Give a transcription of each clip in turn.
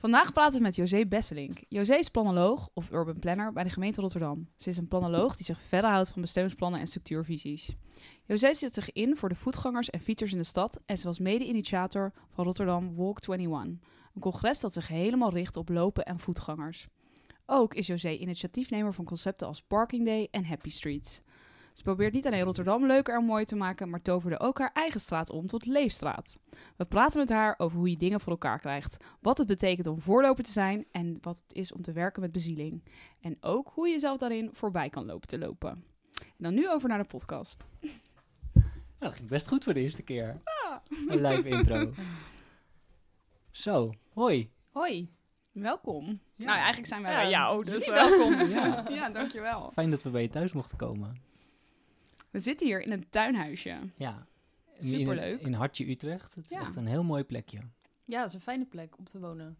Vandaag praten we met José Besselink. José is planoloog of urban planner bij de gemeente Rotterdam. Ze is een planoloog die zich verder houdt van bestemmingsplannen en structuurvisies. José zet zich in voor de voetgangers en fietsers in de stad en ze was mede-initiator van Rotterdam Walk 21, een congres dat zich helemaal richt op lopen en voetgangers. Ook is José initiatiefnemer van concepten als Parking Day en Happy Streets. Ze probeert niet alleen Rotterdam leuker en mooi te maken, maar toverde ook haar eigen straat om tot leefstraat. We praten met haar over hoe je dingen voor elkaar krijgt, wat het betekent om voorloper te zijn en wat het is om te werken met bezieling. En ook hoe je zelf daarin voorbij kan lopen te lopen. En dan nu over naar de podcast. Nou, dat ging best goed voor de eerste keer. Een live intro. Zo, hoi. Hoi, welkom. Ja. Nou, eigenlijk zijn wij Ja, bij jou, dus jullie eh, welkom. Ja. ja, dankjewel. Fijn dat we bij je thuis mochten komen. We zitten hier in een tuinhuisje. Ja. Superleuk. In, in Hartje Utrecht. Het is Ja. echt een heel mooi plekje. Ja, het is een fijne plek om te wonen.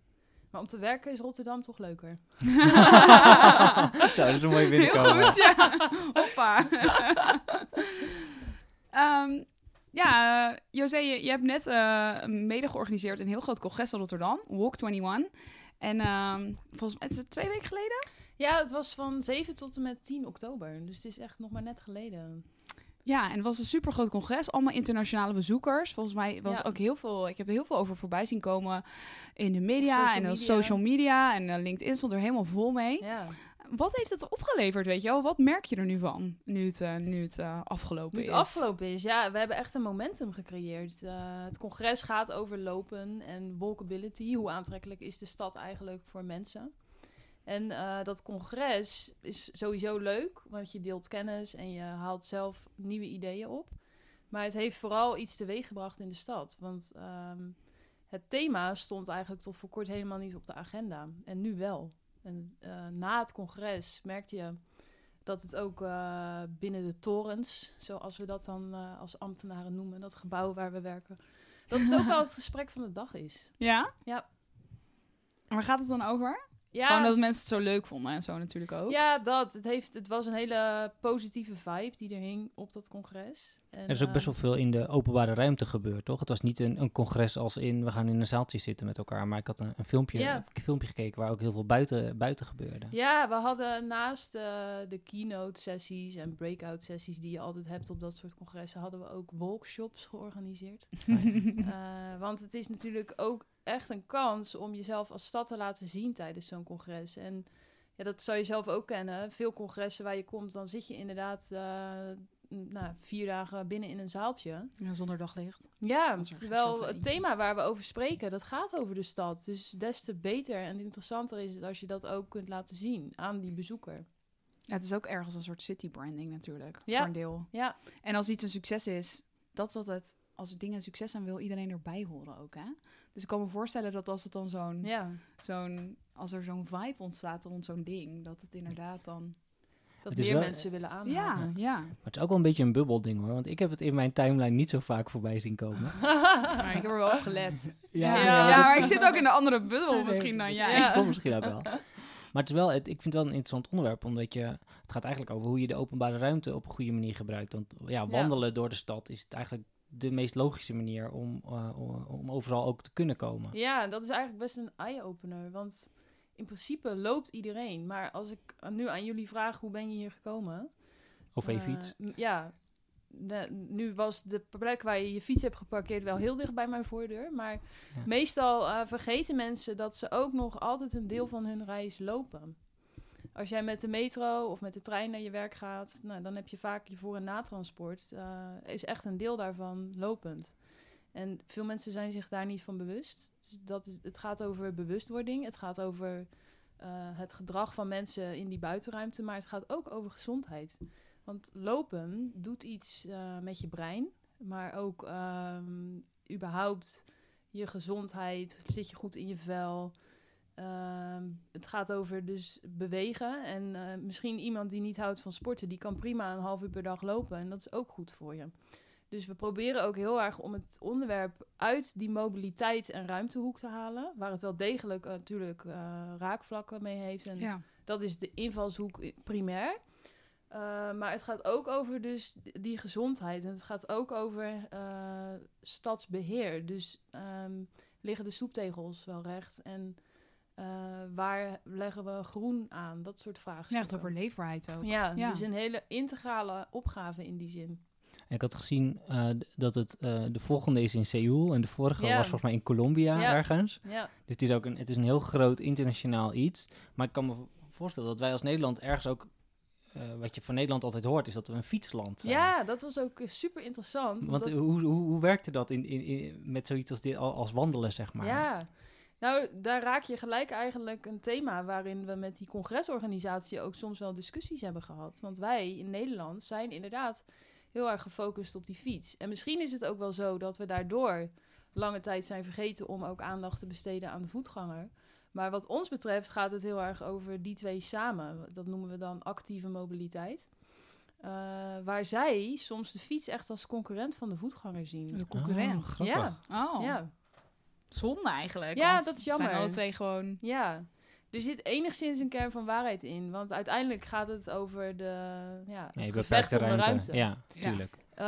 Maar om te werken is Rotterdam toch leuker. Zo, dat is een mooie Heel binnenkomen. goed, ja. Hoppa. Ehm, ja, eh, José, je, je hebt net eh, mede georganiseerd een heel groot congres in Rotterdam, Walk 21. En ehm, volgens mij, is het twee weken geleden? Ja, het was van 7 tot en met 10 oktober. Dus het is echt nog maar net geleden. Ja, en het was een super groot congres, allemaal internationale bezoekers. Volgens mij was Ja. ook heel veel, ik heb er heel veel over voorbij zien komen in de media Social en op media. social media. En eh, LinkedIn stond er helemaal vol mee. Ja. Wat heeft het opgeleverd, weet je wel? Wat merk je er nu van, nu het, eh, nu het eh, afgelopen Nu het is? afgelopen is, ja, we hebben echt een momentum gecreëerd. Het congres gaat over lopen en walkability. Hoe aantrekkelijk is de stad eigenlijk voor mensen? En eh, dat congres is sowieso leuk, want je deelt kennis en je haalt zelf nieuwe ideeën op. Maar het heeft vooral iets teweeggebracht in de stad. Want ehm, het thema stond eigenlijk tot voor kort helemaal niet op de agenda. En nu wel. En eh, na het congres merkte je dat het ook eh, binnen de torens, zoals we dat dan als ambtenaren noemen, dat gebouw waar we werken, dat het ook wel het gesprek van de dag is. Ja? Ja. Waar gaat het dan over? Ja, Gewoon dat mensen het zo leuk vonden en zo natuurlijk ook. ja dat. Het, heeft, het was een hele positieve vibe die er hing op dat congres. En, Er is ook best wel veel in de openbare ruimte gebeurd, toch? Het was niet een, een congres als in, we gaan in een zaaltje zitten met elkaar. Maar ik had een, een, filmpje, Ja. een filmpje gekeken waar ook heel veel buiten, buiten gebeurde. Ja, we hadden naast eh, de keynote sessies en breakout sessies die je altijd hebt op dat soort congressen, hadden we ook workshops georganiseerd. Eh, want het is natuurlijk ook echt een kans om jezelf als stad te laten zien tijdens zo'n congres. En ja, dat zou je zelf ook kennen. Veel congressen waar je komt, dan zit je inderdaad n- nou, vier dagen binnen in een zaaltje. Ja, zonder daglicht. Ja, terwijl zoveel het thema waar we over spreken, dat gaat over de stad. Dus des te beter en interessanter is het als je dat ook kunt laten zien aan die bezoeker. Ja, het is ook ergens een soort city branding natuurlijk, Ja. voor een deel. Ja, En als iets een succes is, dat is altijd... Als dingen een succes zijn, wil iedereen erbij horen ook, hè? Dus ik kan me voorstellen dat als het dan zo'n... ja. zo'n als er zo'n vibe ontstaat rond zo'n ding, dat het inderdaad dan... Dat meer wel- mensen willen aanhaken. Ja, ja. Maar het is ook wel een beetje een bubbelding hoor, want ik heb het in mijn timeline niet zo vaak voorbij zien komen. Maar ik heb er wel op gelet. Ja, Ja, ja, ja. maar ik zit ook in de andere bubbel Nee, misschien dan jij. Ja. Komt misschien ook wel. Maar het is wel, het, ik vind het wel een interessant onderwerp, omdat je, het gaat eigenlijk over hoe je de openbare ruimte op een goede manier gebruikt. Want ja, wandelen door de stad is het eigenlijk de meest logische manier om, eh, om, om overal ook te kunnen komen. Ja, dat is eigenlijk best een eye-opener. Want in principe loopt iedereen. Maar als ik nu aan jullie vraag, hoe ben je hier gekomen? Of Eh, je fiets. m- ja, de- nu was de plek waar je je fiets hebt geparkeerd wel heel dicht bij mijn voordeur. Maar Ja. meestal eh, vergeten mensen dat ze ook nog altijd een deel van hun reis lopen. Als jij met de metro of met de trein naar je werk gaat, nou, dan heb je vaak je voor- en natransport. eh is echt een deel daarvan lopend. En veel mensen zijn zich daar niet van bewust. Dus dat is, het gaat over bewustwording. Het gaat over eh, het gedrag van mensen in die buitenruimte. Maar het gaat ook over gezondheid. Want lopen doet iets eh, met je brein. Maar ook ehm, überhaupt je gezondheid. Zit je goed in je vel? Ehm, het gaat over dus bewegen. En eh, misschien iemand die niet houdt van sporten, die kan prima een half uur per dag lopen. En dat is ook goed voor je. Dus we proberen ook heel erg om het onderwerp uit die mobiliteit en ruimtehoek te halen. Waar het wel degelijk eh, natuurlijk eh, raakvlakken mee heeft. En Ja. dat is de invalshoek primair. Uh, maar het gaat ook over dus die gezondheid. En het gaat ook over stadsbeheer. Dus um, liggen de stoeptegels wel recht? En uh, waar leggen we groen aan? Dat soort vragen. Echt over leefbaarheid ook. Ja, Ja. dus een hele integrale opgave in die zin. Ik had gezien uh, dat het uh, de volgende is in Seoul en de vorige Ja. was volgens mij in Colombia Ja. ergens. Ja, Dus het is ook een, het is een heel groot internationaal iets. Maar ik kan me voorstellen dat wij als Nederland ergens ook, uh, wat je van Nederland altijd hoort, is dat we een fietsland zijn. ja dat was ook eh, super interessant. Want dat- hoe, hoe, hoe werkte dat in, in, in, met zoiets als, dit, al- als wandelen, zeg maar? Ja, nou, daar raak je gelijk eigenlijk een thema waarin we met die congresorganisatie ook soms wel discussies hebben gehad. Want wij in Nederland zijn inderdaad heel erg gefocust op die fiets. En misschien is het ook wel zo dat we daardoor lange tijd zijn vergeten om ook aandacht te besteden aan de voetganger. Maar wat ons betreft gaat het heel erg over die twee samen. Dat noemen we dan actieve mobiliteit. Uh, waar zij soms de fiets echt als concurrent van de voetganger zien. De concurrent. Oh, grappig. ja, Oh, ja. Zonde eigenlijk. Ja, want dat is we zijn jammer. alle twee gewoon... Ja, er zit enigszins een kern van waarheid in. Want uiteindelijk gaat het over de, ja, Nee, het beperkte gevecht om de ruimte. ruimte. Ja, Ja. tuurlijk. Eh,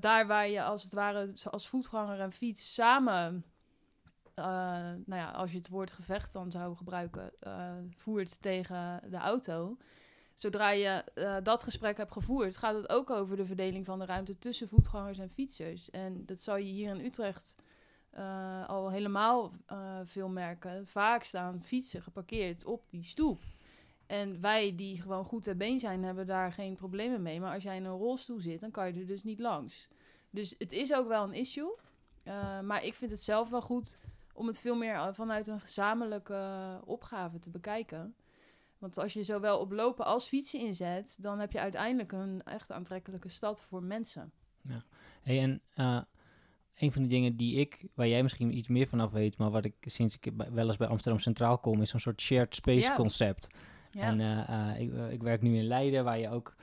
daar waar je als het ware als voetganger en fiets samen... eh, nou ja, als je het woord gevecht dan zou gebruiken, eh, voert tegen de auto. Zodra je eh, dat gesprek hebt gevoerd, gaat het ook over de verdeling van de ruimte tussen voetgangers en fietsers. En dat zal je hier in Utrecht eh, al helemaal eh, veel merken. Vaak staan fietsen geparkeerd op die stoep. En wij die gewoon goed ter been zijn, hebben daar geen problemen mee. Maar als jij in een rolstoel zit, dan kan je er dus niet langs. Dus het is ook wel een issue. Uh, maar ik vind het zelf wel goed om het veel meer vanuit een gezamenlijke opgave te bekijken. Want als je zowel op lopen als fietsen inzet, dan heb je uiteindelijk een echt aantrekkelijke stad voor mensen. Ja. Hey, en een van de dingen die ik, waar jij misschien iets meer vanaf weet, maar wat ik sinds ik wel eens bij Amsterdam Centraal kom, is een soort shared space Ja. concept. Ja. En uh, ik, uh, ik, werk nu in Leiden, waar je ook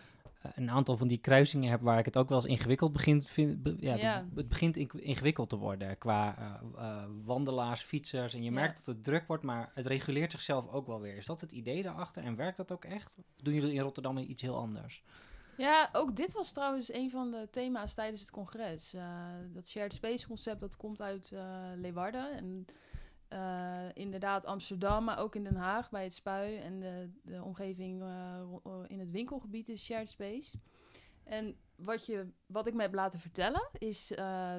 een aantal van die kruisingen hebt waar ik het ook wel eens ingewikkeld begint. Vind, be, ja, Ja. Het, het begint in- ingewikkeld te worden qua uh, wandelaars, fietsers. En je Ja. merkt dat het druk wordt, maar het reguleert zichzelf ook wel weer. Is dat het idee daarachter en werkt dat ook echt? Of doen jullie in Rotterdam iets heel anders? Ja, ook dit was trouwens een van de thema's tijdens het congres. Uh, dat shared space concept, dat komt uit uh, Leeuwarden. En uh, inderdaad Amsterdam, maar ook in Den Haag bij het Spui. En de, de omgeving in het winkelgebied is shared space. En wat, je, wat ik me heb laten vertellen is,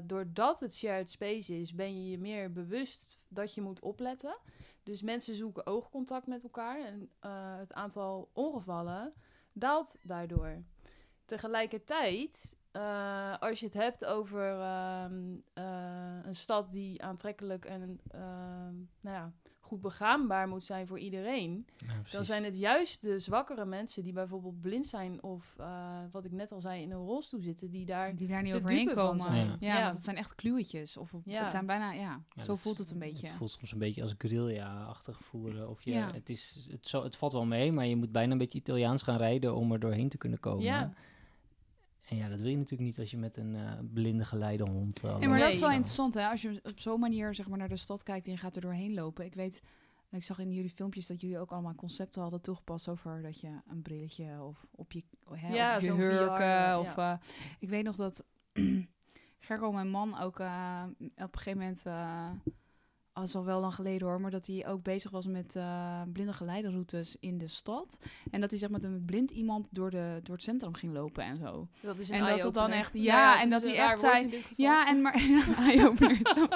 doordat het shared space is, ben je je meer bewust dat je moet opletten. Dus mensen zoeken oogcontact met elkaar en het aantal ongevallen daalt daardoor. Tegelijkertijd, uh, als je het hebt over uh, uh, een stad die aantrekkelijk en nou ja, goed begaanbaar moet zijn voor iedereen, Ja, dan zijn het juist de zwakkere mensen die bijvoorbeeld blind zijn of uh, wat ik net al zei in een rolstoel zitten, die daar, die daar niet overheen komen. Ja, Ja. ja, want het zijn echt kluwetjes. Of Ja. het zijn bijna, ja, Ja, zo dat voelt het een beetje. Het voelt soms een beetje als guerrilla-achtig voeren. Of je, Ja. het, is, het, zo, het valt wel mee, maar je moet bijna een beetje Italiaans gaan rijden om er doorheen te kunnen komen. Ja. En ja, dat wil je natuurlijk niet als je met een eh, blinde geleidehond... Uh, Nee, maar dat is wel interessant, hè? Als je op zo'n manier zeg maar, naar de stad kijkt en je gaat er doorheen lopen. Ik weet, ik zag in jullie filmpjes dat jullie ook allemaal concepten hadden toegepast over dat je een brilletje of op je, hè, Ja, op je hurken. VR, of, eh, ik weet nog dat Gergo, mijn man, ook eh, op een gegeven moment, eh al is al wel lang geleden hoor, maar dat hij ook bezig was met eh, blinde geleideroutes in de stad. En dat hij zeg maar met een blind iemand door, de, door het centrum ging lopen en zo. Dat is een En dat het dan echt- Nou ja, en dat hij echt zei-. Ja, en maar eye-opener, dat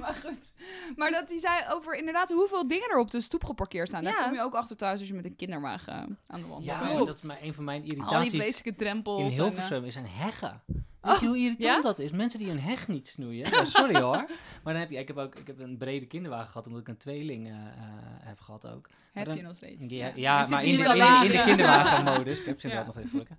maar goed. Maar dat hij zei over inderdaad hoeveel dingen er op de stoep geparkeerd staan. Daar Ja. kom je ook achter thuis als je met een kinderwagen aan de wand Ja, dat is maar een van mijn Al die irritaties. vreselijke drempels. In en, eh, Hilversum is een heggen. Weet je hoe irritant ja? dat is? Mensen die een heg niet snoeien. Ja, sorry hoor. Maar dan heb je, ik heb ook ik heb een brede kinderwagen gehad, omdat ik een tweeling eh, eh, heb gehad ook. Heb dan- je nog steeds. Ja, maar in de, in, de- in de laag. kinderwagenmodus. Ik heb ze Ja. inderdaad nog even gelukkig.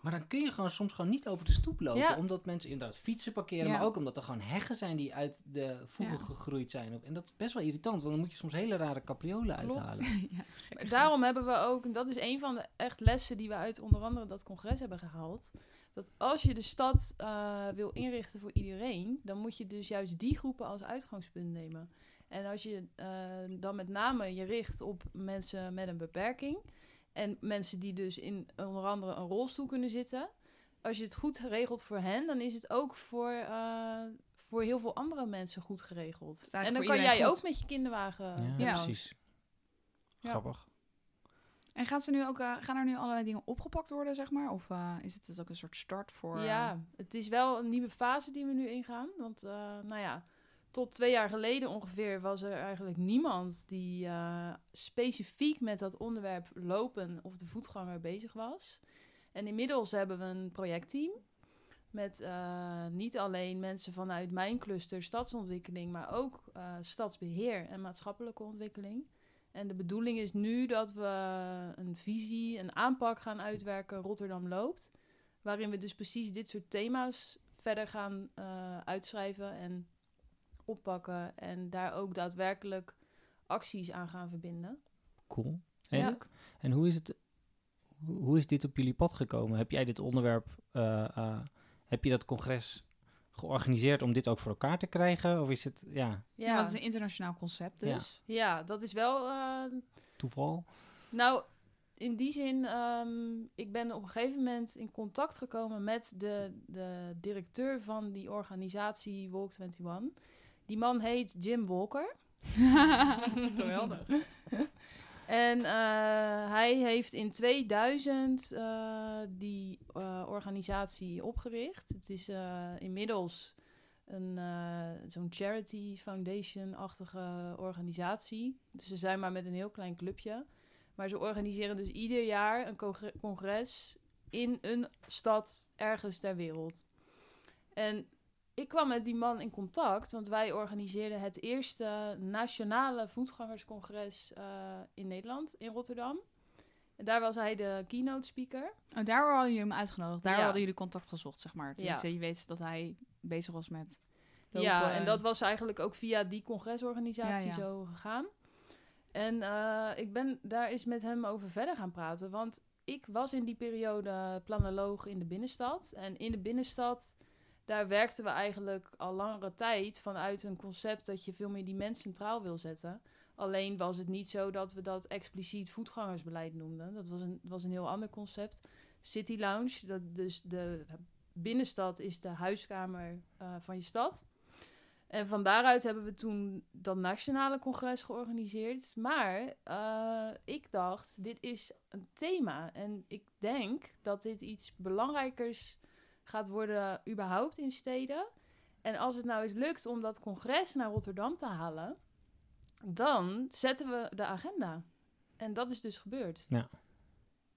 Maar dan kun je gewoon soms gewoon niet over de stoep lopen. Ja. Omdat mensen inderdaad fietsen parkeren. Ja. Maar ook omdat er gewoon heggen zijn die uit de voegen Ja. gegroeid zijn. En dat is best wel irritant. Want dan moet je soms hele rare capriolen Klopt. uithalen. Daarom hebben we ook, en dat is een van de echt lessen die we uit onder andere dat congres hebben gehaald. Dat als je de stad eh, wil inrichten voor iedereen, dan moet je dus juist die groepen als uitgangspunt nemen. En als je eh, dan met name je richt op mensen met een beperking en mensen die dus in onder andere een rolstoel kunnen zitten. Als je het goed regelt voor hen, dan is het ook voor, eh, voor heel veel andere mensen goed geregeld. En dan kan jij ook met je kinderwagen. Ja, Ja. precies. Ja. Grappig. En gaan, ze nu ook, eh, gaan er nu allerlei dingen opgepakt worden, zeg maar? Of eh, is het dus ook een soort start voor... eh, Ja, het is wel een nieuwe fase die we nu ingaan. Want, eh, nou ja, tot twee jaar geleden ongeveer was er eigenlijk niemand die eh, specifiek met dat onderwerp lopen of de voetganger bezig was. En inmiddels hebben we een projectteam met eh, niet alleen mensen vanuit mijn cluster stadsontwikkeling, maar ook eh, stadsbeheer en maatschappelijke ontwikkeling. En de bedoeling is nu dat we een visie, een aanpak gaan uitwerken, Rotterdam loopt. Waarin we dus precies dit soort thema's verder gaan eh, uitschrijven en oppakken. En daar ook daadwerkelijk acties aan gaan verbinden. Cool. En, Ja. en hoe, is het, hoe is dit op jullie pad gekomen? Heb jij dit onderwerp, eh, eh, heb je dat congres georganiseerd om dit ook voor elkaar te krijgen? Of is het ja, Ja, want het is een internationaal concept dus. ja dat is wel eh, toeval? Nou, in die zin, ehm, ik ben op een gegeven moment in contact gekomen met de, de directeur van die organisatie Walk 21. Die man heet Jim Walker. Geweldig. En eh, hij heeft in 2000 eh, die eh, organisatie opgericht. Het is inmiddels een zo'n charity foundation-achtige organisatie. Dus ze zijn maar met een heel klein clubje. Maar ze organiseren dus ieder jaar een congre- congres in een stad ergens ter wereld. En ik kwam met die man in contact, want wij organiseerden het eerste nationale voetgangerscongres eh, in Nederland, in Rotterdam. En daar was hij de keynote speaker. Oh, daar hadden jullie hem uitgenodigd. Daar Ja. hadden jullie contact gezocht, zeg maar. Ja. je weet dat hij bezig was met lopen Ja, en dat was eigenlijk ook via die congresorganisatie Ja, zo gegaan. En eh, ik ben daar eens met hem over verder gaan praten. Want ik was in die periode planoloog in de binnenstad. En in de binnenstad, daar werkten we eigenlijk al langere tijd vanuit een concept dat je veel meer die mens centraal wil zetten. Alleen was het niet zo dat we dat expliciet voetgangersbeleid noemden. Dat was een, was een heel ander concept. City Lounge, dat dus de binnenstad is de huiskamer eh, van je stad. En van daaruit hebben we toen dat nationale congres georganiseerd. Maar eh, ik dacht, dit is een thema. En ik denk dat dit iets belangrijkers gaat worden überhaupt in steden. En als het nou eens lukt om dat congres naar Rotterdam te halen, dan zetten we de agenda. En dat is dus gebeurd. Ja.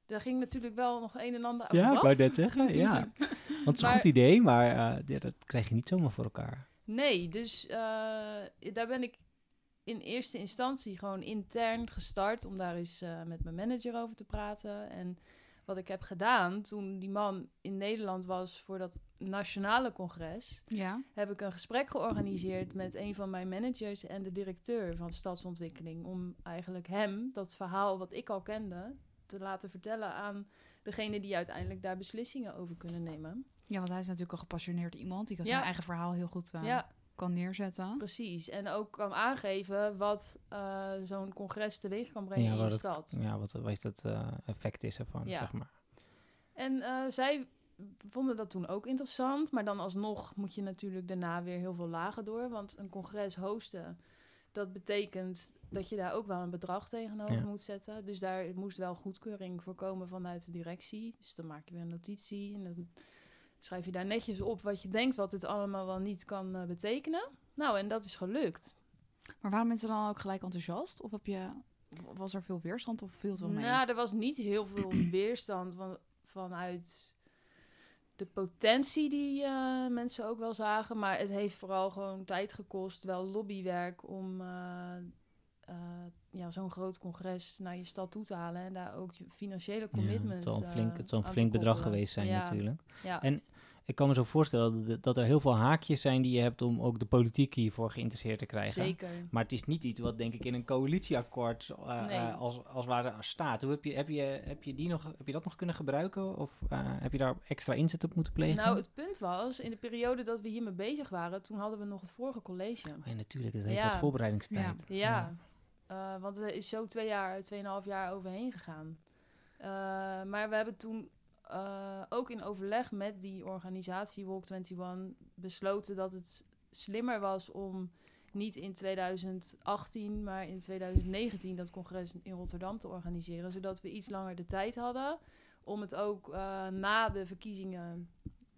Daar ging natuurlijk wel nog een en ander aan Ja, ik wou net zeggen, ja. Want het is een goed idee, maar eh, ja, dat krijg je niet zomaar voor elkaar. Nee, dus eh, daar ben ik in eerste instantie gewoon intern gestart om daar eens eh, met mijn manager over te praten. En wat ik heb gedaan toen die man in Nederland was voor dat nationale congres, Ja. heb ik een gesprek georganiseerd met een van mijn managers en de directeur van stadsontwikkeling. Om eigenlijk hem dat verhaal wat ik al kende te laten vertellen aan degene die uiteindelijk daar beslissingen over kunnen nemen. ja, want hij is natuurlijk een gepassioneerd iemand. Die kan Ja. zijn eigen verhaal heel goed eh, ja, kan neerzetten. Precies, en ook kan aangeven wat eh, zo'n congres teweeg kan brengen Ja, in het- stad. Ja, wat, wat is het eh, effect is ervan, Ja. zeg maar. En eh, zij vonden dat toen ook interessant, maar dan alsnog moet je natuurlijk daarna weer heel veel lagen door. Want een congres hosten, dat betekent dat je daar ook wel een bedrag tegenover Ja. moet zetten. Dus daar moest wel goedkeuring voor komen vanuit de directie. Dus dan maak je weer een notitie en dan schrijf je daar netjes op wat je denkt wat het allemaal wel niet kan eh, betekenen. Nou, en dat is gelukt. Maar waren mensen dan ook gelijk enthousiast? Of heb je, was er veel weerstand of viel het wel mee? Nou, er was niet heel veel weerstand van, vanuit de potentie die eh, mensen ook wel zagen. Maar het heeft vooral gewoon tijd gekost, wel lobbywerk om eh, eh, ja, zo'n groot congres naar je stad toe te halen. En daar ook je financiële Ja, commitments het zal een flink, het zal een flink bedrag geweest zijn Ja, natuurlijk. Ja, En ik kan me zo voorstellen dat, dat er heel veel haakjes zijn die je hebt om ook de politiek hiervoor geïnteresseerd te krijgen. zeker. Maar het is niet iets wat denk ik in een coalitieakkoord Nee. eh, als, als ware staat. Hoe heb je, heb, je, heb, je die nog, heb je dat nog kunnen gebruiken? Of eh, heb je daar extra inzet op moeten plegen? Nou, het punt was, in de periode dat we hiermee bezig waren, toen hadden we nog het vorige college. Oh ja, natuurlijk, het heeft Ja. wat voorbereidingstijd. Ja, eh, want er is zo twee jaar, tweeënhalf jaar overheen gegaan. Maar we hebben toen eh, ook in overleg met die organisatie Walk 21 besloten dat het slimmer was om niet in 2018, maar in 2019 dat congres in Rotterdam te organiseren. Zodat we iets langer de tijd hadden om het ook eh, na de verkiezingen,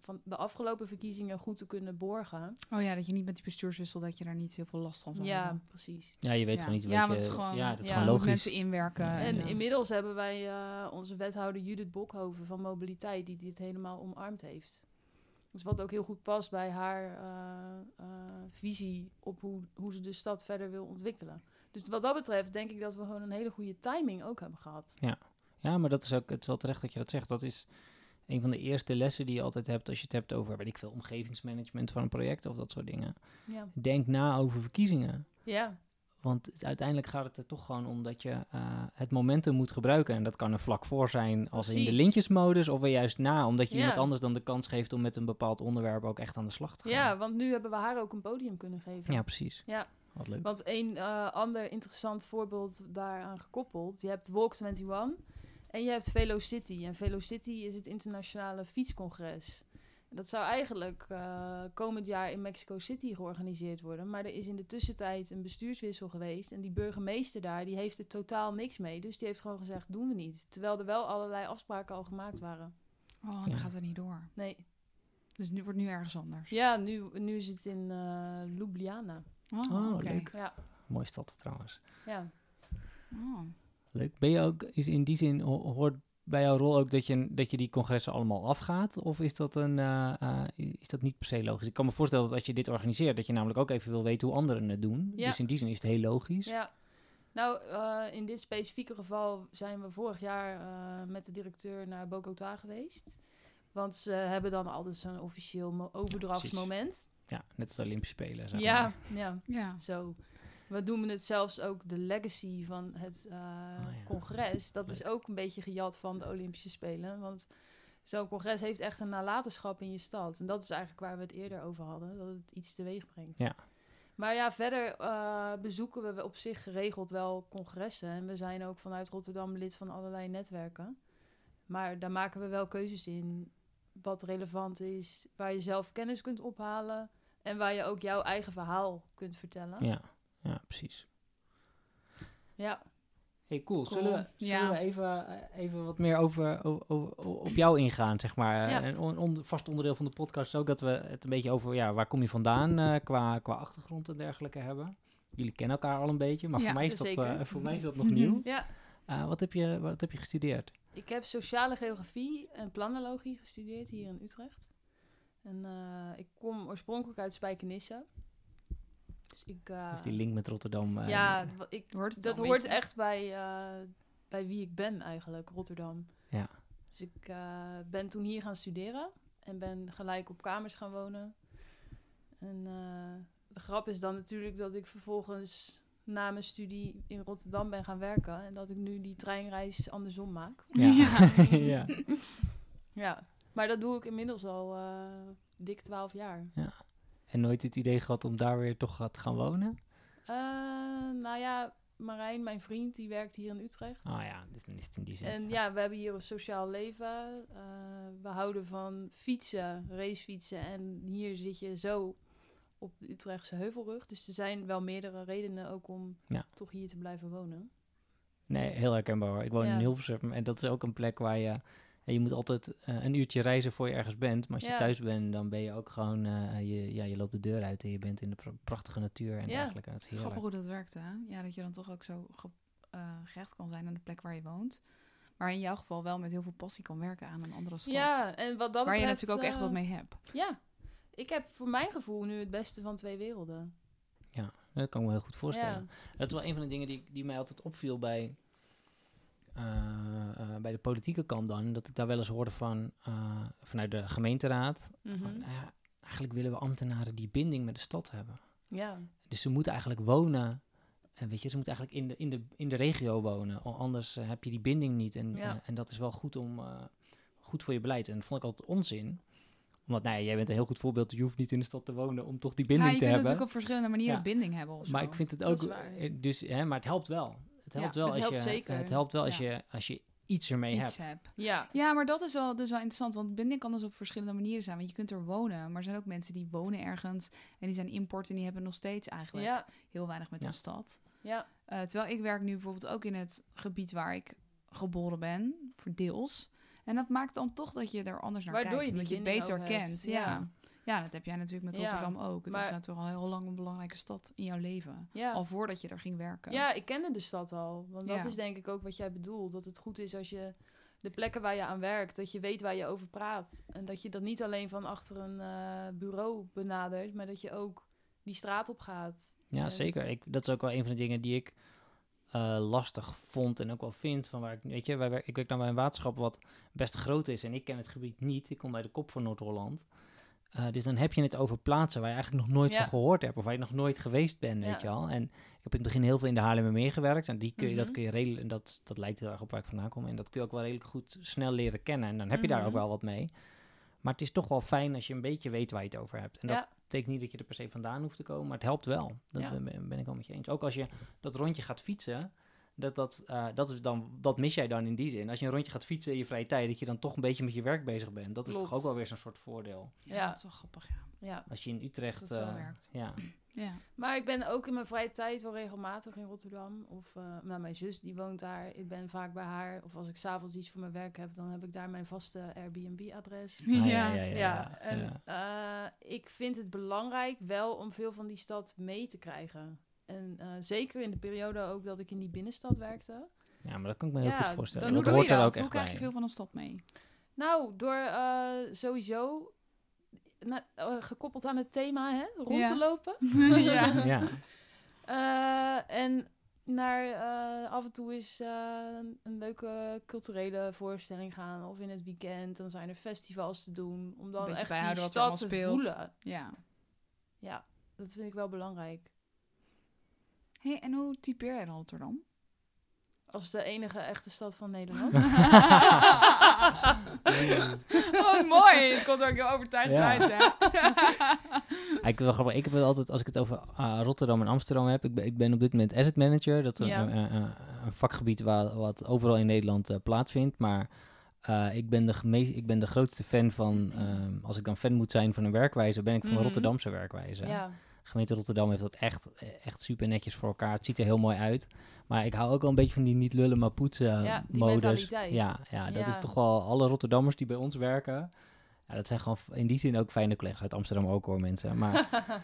van de afgelopen verkiezingen, goed te kunnen borgen. Oh ja, dat je niet met die bestuurswissel, dat je daar niet heel veel last van zou Ja, hebben. precies. Ja, je weet Ja. gewoon niet Ja, wat je... het is gewoon- ja, dat is ja, gewoon logisch. mensen inwerken. En ja. inmiddels hebben wij eh, onze wethouder Judith Bokhoven van Mobiliteit, die dit helemaal omarmd heeft. Dus wat ook heel goed past bij haar eh, eh, visie op hoe, hoe ze de stad verder wil ontwikkelen. Dus wat dat betreft denk ik dat we gewoon een hele goede timing ook hebben gehad. Ja, maar dat is ook, het is wel terecht dat je dat zegt. Dat is een van de eerste lessen die je altijd hebt als je het hebt over, weet ik veel, omgevingsmanagement van een project of dat soort dingen. Ja, Denk na over verkiezingen. ja, Want uiteindelijk gaat het er toch gewoon om dat je eh, het momentum moet gebruiken. En dat kan er vlak voor zijn als in de lintjesmodus of er juist na. Omdat je Ja. iemand anders dan de kans geeft om met een bepaald onderwerp ook echt aan de slag te gaan. ja, want nu hebben we haar ook een podium kunnen geven. Ja, precies. Ja. Wat leuk. Want een eh, ander interessant voorbeeld daaraan gekoppeld. Je hebt Walk 21 en je hebt Velocity. En Velocity is het internationale fietscongres. Dat zou eigenlijk eh, komend jaar in Mexico City georganiseerd worden. Maar er is in de tussentijd een bestuurswissel geweest. En die burgemeester daar, die heeft er totaal niks mee. Dus die heeft gewoon gezegd, doen we niet. Terwijl er wel allerlei afspraken al gemaakt waren. Oh, dan Ja. gaat het niet door. Nee. Dus nu wordt nu ergens anders. Ja, nu, nu is het in eh, Ljubljana. Oh, Oh, leuk. Ja, Mooie stad trouwens. ja. Oh. Leuk. Ben je ook, is in die zin, ho- hoort bij jouw rol ook dat je, dat je die congressen allemaal afgaat? Of is dat, een, eh, eh, is dat niet per se logisch? Ik kan me voorstellen dat als je dit organiseert, dat je namelijk ook even wil weten hoe anderen het doen. Ja. Dus in die zin is het heel logisch. Ja. Nou, eh, in dit specifieke geval zijn we vorig jaar eh, met de directeur naar Bogota geweest. Want ze hebben dan altijd zo'n officieel mo- overdrachtsmoment. Ja, net als de Olympische Spelen. Zeg Ja, maar. ja, Ja. zo. We noemen het zelfs ook de legacy van het eh, ja. congres. Dat is ook een beetje gejat van de Olympische Spelen. Want zo'n congres heeft echt een nalatenschap in je stad. En dat is eigenlijk waar we het eerder over hadden. Dat het iets teweeg brengt. Ja. Maar ja, verder eh, bezoeken we op zich geregeld wel congressen. En we zijn ook vanuit Rotterdam lid van allerlei netwerken. Maar daar maken we wel keuzes in wat relevant is, waar je zelf kennis kunt ophalen en waar je ook jouw eigen verhaal kunt vertellen. Ja, ja, precies. Ja, Hey, cool. Cool. Zullen, we, zullen Ja. we even, eh, even wat meer over, over, over- op jou ingaan, zeg maar? Ja. Een on- vast onderdeel van de podcast is ook dat we het een beetje over, ja, waar kom je vandaan eh, qua, qua achtergrond en dergelijke hebben. Jullie kennen elkaar al een beetje, maar Ja, voor, mij is dat, eh, voor mij is dat nog nieuw. ja. Eh, wat, heb je, wat heb je gestudeerd? Ik heb sociale geografie en planologie gestudeerd hier in Utrecht. En eh, ik kom oorspronkelijk uit Spijkenisse. Dus ik, eh, Dus die link met Rotterdam. eh, ja, ik, Hoort dat hoort beetje? echt bij, eh, bij wie ik ben eigenlijk, Rotterdam. Ja. Dus ik eh, ben toen hier gaan studeren en ben gelijk op kamers gaan wonen. En eh, de grap is dan natuurlijk dat ik vervolgens na mijn studie in Rotterdam ben gaan werken. En dat ik nu die treinreis andersom maak. Ja. ja. Ja, maar dat doe ik inmiddels al eh, dik twaalf jaar. En nooit het idee gehad om daar weer toch te gaan wonen? Eh, nou ja, Marijn, mijn vriend, die werkt hier in Utrecht. Ah ja, dus dan is het in die zin. En ja, we hebben hier een sociaal leven. Eh, we houden van fietsen, racefietsen. En hier zit je zo op de Utrechtse heuvelrug. Dus er zijn wel meerdere redenen ook om Ja. toch hier te blijven wonen. Nee, heel herkenbaar hoor. Ik woon Ja. in Hilversum en dat is ook een plek waar je... en je moet altijd eh, een uurtje reizen voor je ergens bent. Maar als je Ja. thuis bent, dan ben je ook gewoon... eh, je, ja, je loopt de deur uit en je bent in de pra- prachtige natuur en Ja. dergelijke. Dat is heerlijk. Grappig hoe dat werkt, hè? Ja, dat je dan toch ook zo ge- eh, gehecht kan zijn aan de plek waar je woont. Maar in jouw geval wel met heel veel passie kan werken aan een andere stad. Ja, en wat dat waar je natuurlijk ook echt wat mee hebt. Ja, ik heb voor mijn gevoel nu het beste van twee werelden. Dat kan ik me heel goed voorstellen. Ja. Dat is wel een van de dingen die, die mij altijd opviel bij, eh, eh, bij de politieke kant dan. Dat ik daar wel eens hoorde van, eh, vanuit de gemeenteraad. Mhm. Van, nou ja, eigenlijk willen we ambtenaren die binding met de stad hebben. Ja, Dus ze moeten eigenlijk wonen. En weet je, ze moeten eigenlijk in de, in de, in de regio wonen. Anders heb je die binding niet. En, Ja. en dat is wel goed, om, goed voor je beleid. En dat vond ik altijd onzin. Omdat, nou ja, jij bent een heel goed voorbeeld. Je hoeft niet in de stad te wonen om toch die Ja, binding je te kunt hebben. natuurlijk op verschillende manieren Ja. binding hebben. Of Maar zo. ik vind het ook. Dus, hè, maar het helpt wel. Het helpt Ja, wel het als helpt je. zeker. Het helpt wel als, je, als je iets ermee iets hebt. ja, Ja, maar dat is wel, dus wel interessant. Want binding kan dus op verschillende manieren zijn. Want je kunt er wonen. Maar er zijn ook mensen die wonen ergens. En die zijn import en die hebben nog steeds eigenlijk ja, heel weinig met Ja. hun stad. ja, Eh, terwijl ik werk nu bijvoorbeeld ook in het gebied waar ik geboren ben. Voor deels. En dat maakt dan toch dat je er anders naar Waardoor kijkt. je omdat je het beter kent. ja. Ja. Ja, dat heb jij natuurlijk met Ja, Rotterdam ook. Het maar- is natuurlijk al heel lang een belangrijke stad in jouw leven. ja. Al voordat je er ging werken. Ja, ik kende de stad al. Want dat Ja. is denk ik ook wat jij bedoelt. Dat het goed is als je de plekken waar je aan werkt, dat je weet waar je over praat. En dat je dat niet alleen van achter een eh, bureau benadert, maar dat je ook die straat op gaat. Ja, En- zeker. Ik, dat is ook wel een van de dingen die ik eh, lastig vond en ook wel vind. Van waar ik, weet je, wij, ik werk dan bij een waterschap wat best groot is en ik ken het gebied niet. Ik kom bij de kop van Noord-Holland. Eh, dus dan heb je het over plaatsen waar je eigenlijk nog nooit Ja. van gehoord hebt of waar je nog nooit geweest bent, weet Ja. je wel. En ik heb in het begin heel veel in de Haarlemmermeer gewerkt en die kun je, dat Mhm. kun je redelijk, en dat, dat lijkt heel erg op waar ik vandaan kom en dat kun je ook wel redelijk goed snel leren kennen en dan heb je daar ook Mhm. wel wat mee. Maar het is toch wel fijn als je een beetje weet waar je het over hebt. En dat Ja. betekent niet dat je er per se vandaan hoeft te komen, maar het helpt wel. Dat ben, ben ik al met je eens. Ook als je dat rondje gaat fietsen, dat, dat, eh, dat, is dan, dat mis jij dan in die zin. Als je een rondje gaat fietsen in je vrije tijd, dat je dan toch een beetje met je werk bezig bent. Dat is toch ook wel weer zo'n soort voordeel. Ja, Ja. dat is wel grappig, ja. Ja. Als je in Utrecht... Dat eh, werkt. Ja, ja. Maar ik ben ook in mijn vrije tijd wel regelmatig in Rotterdam. Of eh, nou, mijn zus die woont daar. Ik ben vaak bij haar. Of als ik s'avonds iets voor mijn werk heb, dan heb ik daar mijn vaste Airbnb-adres. Ah, Ja. ja, ja, Ja, en ja. eh, ik vind het belangrijk wel om veel van die stad mee te krijgen. En eh, zeker in de periode ook dat ik in die binnenstad werkte. Ja, maar dat kan ik me heel Ja, goed voorstellen. dan Hoe dat doe hoort je er dat? ook Hoe echt krijg bij. je veel van een stad mee? Nou, door eh, sowieso na- eh, gekoppeld aan het thema, hè, rond Ja. te lopen. ja. Ja, Eh, en naar eh, af en toe is eh, een- leuke culturele voorstelling gaan. Of in het weekend. Dan zijn er festivals te doen. Om dan echt die stad te speelt. voelen. ja. Ja, dat vind ik wel belangrijk. Hey, en hoe typeer jij dan Rotterdam? Als de enige echte stad van Nederland. oh, mooi. Het komt er ook heel overtuigend Ja. uit, hè? Ik, wil grappig, ik heb het altijd, als ik het over ah, Rotterdam en Amsterdam heb, ik ben, ik ben op dit moment asset manager. Dat is Ja. een, een, een- een vakgebied waar, wat overal in Nederland eh, plaatsvindt. Maar eh, ik, ben de geme- ik ben de grootste fan van, ehm, als ik dan fan moet zijn van een werkwijze, ben ik van de Mhm. Rotterdamse werkwijze. ja. Gemeente Rotterdam heeft dat echt, echt super netjes voor elkaar. Het ziet er heel mooi uit. Maar ik hou ook wel een beetje van die niet lullen maar poetsen Ja, die modus. mentaliteit. Ja, ja, dat Ja. is toch wel alle Rotterdammers die bij ons werken. Ja, dat zijn gewoon in die zin ook fijne collega's uit Amsterdam ook hoor mensen. Maar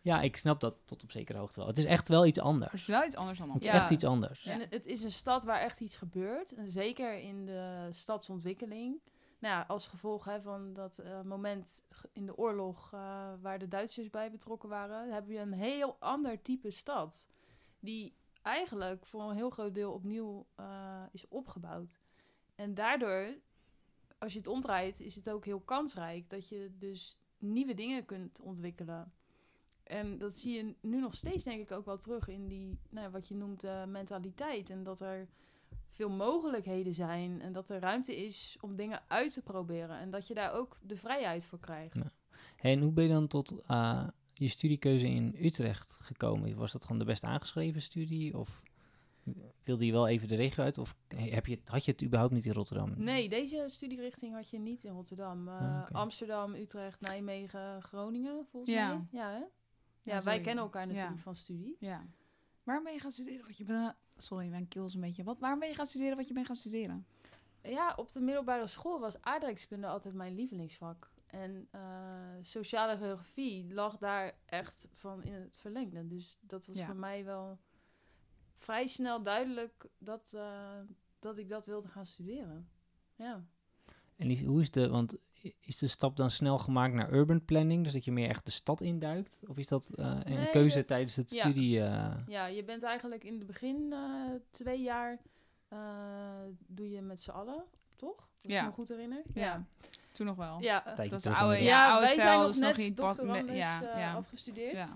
ja, ik snap dat tot op zekere hoogte wel. Het is echt wel iets Het is anders. wel iets anders dan Het is Ja. Amsterdam. echt iets anders. En het- het is een stad waar echt iets gebeurt. En zeker in de stadsontwikkeling. Nou als gevolg hè, van dat eh, moment in de oorlog eh, waar de Duitsers bij betrokken waren, heb je een heel ander type stad. Die eigenlijk voor een heel groot deel opnieuw eh, is opgebouwd. En daardoor, als je het omdraait, is het ook heel kansrijk dat je dus nieuwe dingen kunt ontwikkelen. En dat zie je nu nog steeds, denk ik, ook wel terug in die, nou, wat je noemt, mentaliteit. En dat er veel mogelijkheden zijn en dat er ruimte is om dingen uit te proberen. En dat je daar ook de vrijheid voor krijgt. Ja. Hey, en hoe ben je dan tot eh, je studiekeuze in Utrecht gekomen? Was dat gewoon de best aangeschreven studie? Of wilde je wel even de regio uit? Of heb je, had je het überhaupt niet in Rotterdam? Nee, deze studierichting had je niet in Rotterdam. Eh, Ah. Amsterdam, Utrecht, Nijmegen, Groningen, volgens Ja. mij. Ja, hè? Ja, Ja, wij kennen elkaar natuurlijk Ja. van studie. Ja. Waarom ben je gaan studeren wat je bent... Sorry, mijn keel is een beetje... Wat? Waarom ben je gaan studeren wat je bent gaan studeren? Ja, op de middelbare school was aardrijkskunde altijd mijn lievelingsvak. En eh, sociale geografie lag daar echt van in het verlengde. Dus dat was Ja. voor mij wel vrij snel duidelijk dat, eh, dat ik dat wilde gaan studeren. Ja. En is, hoe is de, want is de stap dan snel gemaakt naar urban planning, dus dat je meer echt de stad induikt? Of is dat eh, een Nee, keuze dat- tijdens het ja. studie? eh, ja, je bent eigenlijk in het begin eh, twee jaar eh, doe je met z'n allen, toch? Als Ja. ik me goed herinner. Ja. Toen nog wel. Ja, tijdje dat is oude, ja, ja, oude wij stijl, zijn nog dus net nog doctorandus ja, ja. afgestudeerd. Ja.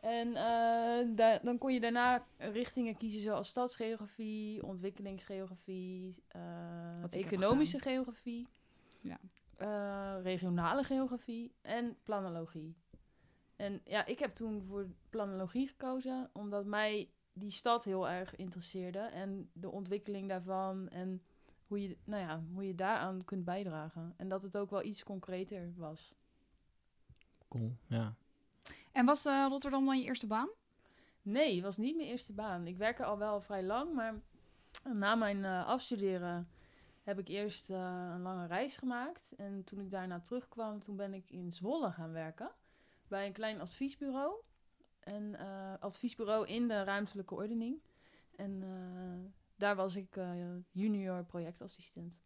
En eh, da- dan kon je daarna richtingen kiezen zoals stadsgeografie, ontwikkelingsgeografie, eh, economische geografie, Ja. Eh, regionale geografie en planologie. En ja, ik heb toen voor planologie gekozen omdat mij die stad heel erg interesseerde en de ontwikkeling daarvan en hoe je, nou ja, hoe je daaraan kunt bijdragen. En dat het ook wel iets concreter was. Cool, ja. En was eh, Rotterdam dan je eerste baan? Nee, het was niet mijn eerste baan. Ik werk er al wel vrij lang, maar na mijn eh, afstuderen heb ik eerst eh, een lange reis gemaakt. En toen ik daarna terugkwam, toen ben ik in Zwolle gaan werken. Bij een klein adviesbureau. En eh, adviesbureau in de ruimtelijke ordening. En eh, daar was ik junior projectassistent.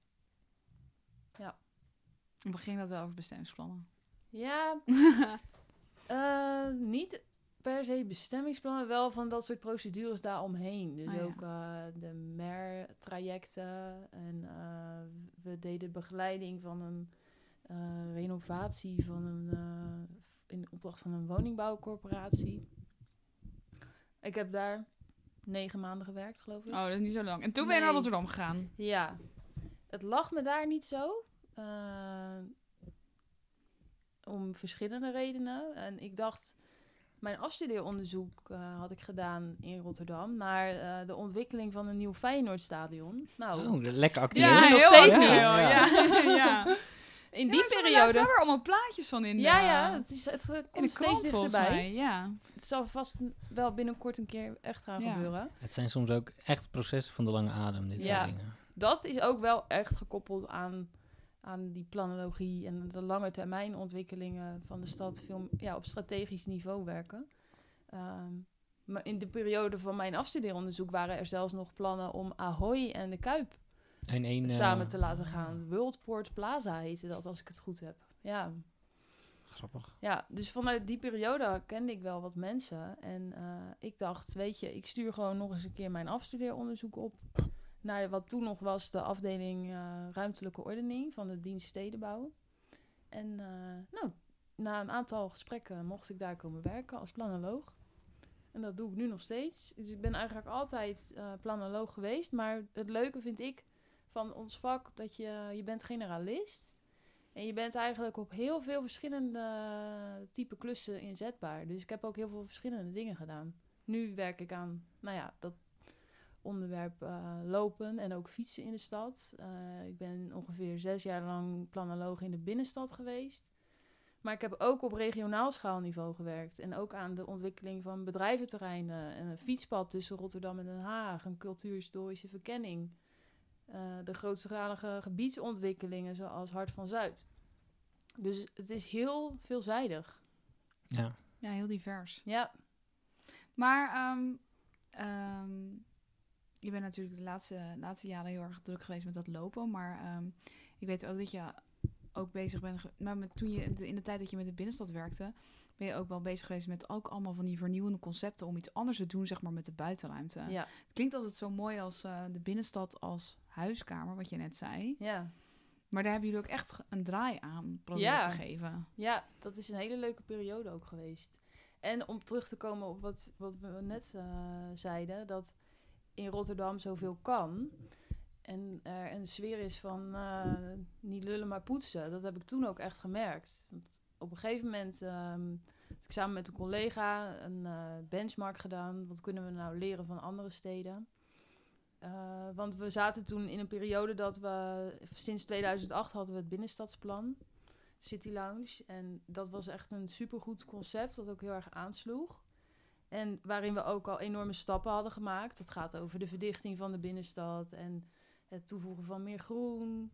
Of ging dat wel over bestemmingsplannen? Ja, niet per se bestemmingsplannen, wel van dat soort procedures daaromheen. Dus Ah, ja. ook eh, de MER-trajecten. En eh, we deden begeleiding van een eh, renovatie van een, in opdracht van een woningbouwcorporatie. Ik heb daar negen maanden gewerkt, geloof ik. Oh, dat is niet zo lang. En toen ben je naar. Rotterdam gegaan. Ja, het lag me daar niet zo. om verschillende redenen. En ik dacht, mijn afstudeeronderzoek eh, had ik gedaan in Rotterdam naar eh, de ontwikkeling van een nieuw Feyenoordstadion. Nou, Oh, lekker Ja, actueel. is er nog heel steeds niet. Ja. ja. in Ja, die er periode. wel weer allemaal plaatjes van in de, Ja, ja, het, is, het eh, komt steeds krant volgens dichterbij. mij. Ja. Het zal vast wel binnenkort een keer echt gaan Ja. gebeuren. Het zijn soms ook echt processen van de lange adem, dit Ja. soort dingen. dat is ook wel echt gekoppeld aan, aan die planologie en de lange termijn ontwikkelingen van de stad veel ja, op strategisch niveau werken. Ehm, maar in de periode van mijn afstudeeronderzoek waren er zelfs nog plannen om Ahoy en de Kuip En eh, samen te laten gaan. Worldport Plaza heette dat, als ik het goed heb. Ja, Grappig. ja, dus vanuit die periode kende ik wel wat mensen. En eh, ik dacht, weet je, ik stuur gewoon nog eens een keer mijn afstudeeronderzoek op. Naar wat toen nog was de afdeling eh, ruimtelijke ordening van de dienst stedenbouw. En eh, nou, na een aantal gesprekken mocht ik daar komen werken als planoloog. En dat doe ik nu nog steeds. Dus ik ben eigenlijk altijd eh planoloog geweest. Maar het leuke vind ik van ons vak dat je, je bent generalist. En je bent eigenlijk op heel veel verschillende type klussen inzetbaar. Dus ik heb ook heel veel verschillende dingen gedaan. Nu werk ik aan, nou ja, dat onderwerp eh, lopen en ook fietsen in de stad. Eh, ik ben ongeveer zes jaar lang planoloog in de binnenstad geweest. Maar ik heb ook op regionaal schaalniveau gewerkt. En ook aan de ontwikkeling van bedrijventerreinen. En een fietspad tussen Rotterdam en Den Haag. Een cultuurhistorische verkenning. Eh, de grootschalige gebiedsontwikkelingen zoals Hart van Zuid. Dus het is heel veelzijdig. Ja. ja, heel divers. Ja, Maar ehm, ehm, je bent natuurlijk de laatste, laatste jaren heel erg druk geweest met dat lopen. Maar ehm, ik weet ook dat je ook bezig bent... Maar met, toen je in de, tijd dat je met de binnenstad werkte... ben je ook wel bezig geweest met ook allemaal van die vernieuwende concepten... om iets anders te doen, zeg maar, met de buitenruimte. ja, Het klinkt altijd zo mooi als eh, de binnenstad als huiskamer, wat je net zei. ja. Maar daar hebben jullie ook echt een draai aan proberen Ja. te geven. Ja, dat is een hele leuke periode ook geweest. En om terug te komen op wat, wat we net eh, zeiden, dat in Rotterdam zoveel kan. En er een sfeer is van eh, niet lullen maar poetsen. Dat heb ik toen ook echt gemerkt. Want op een gegeven moment ehm, had ik samen met een collega een eh, benchmark gedaan. Wat kunnen we nou leren van andere steden? Eh, want we zaten toen in een periode dat we... Sinds 2008 hadden we het binnenstadsplan. City Lounge. En dat was echt een supergoed concept dat ook heel erg aansloeg. En waarin we ook al enorme stappen hadden gemaakt. Het gaat over de verdichting van de binnenstad en het toevoegen van meer groen.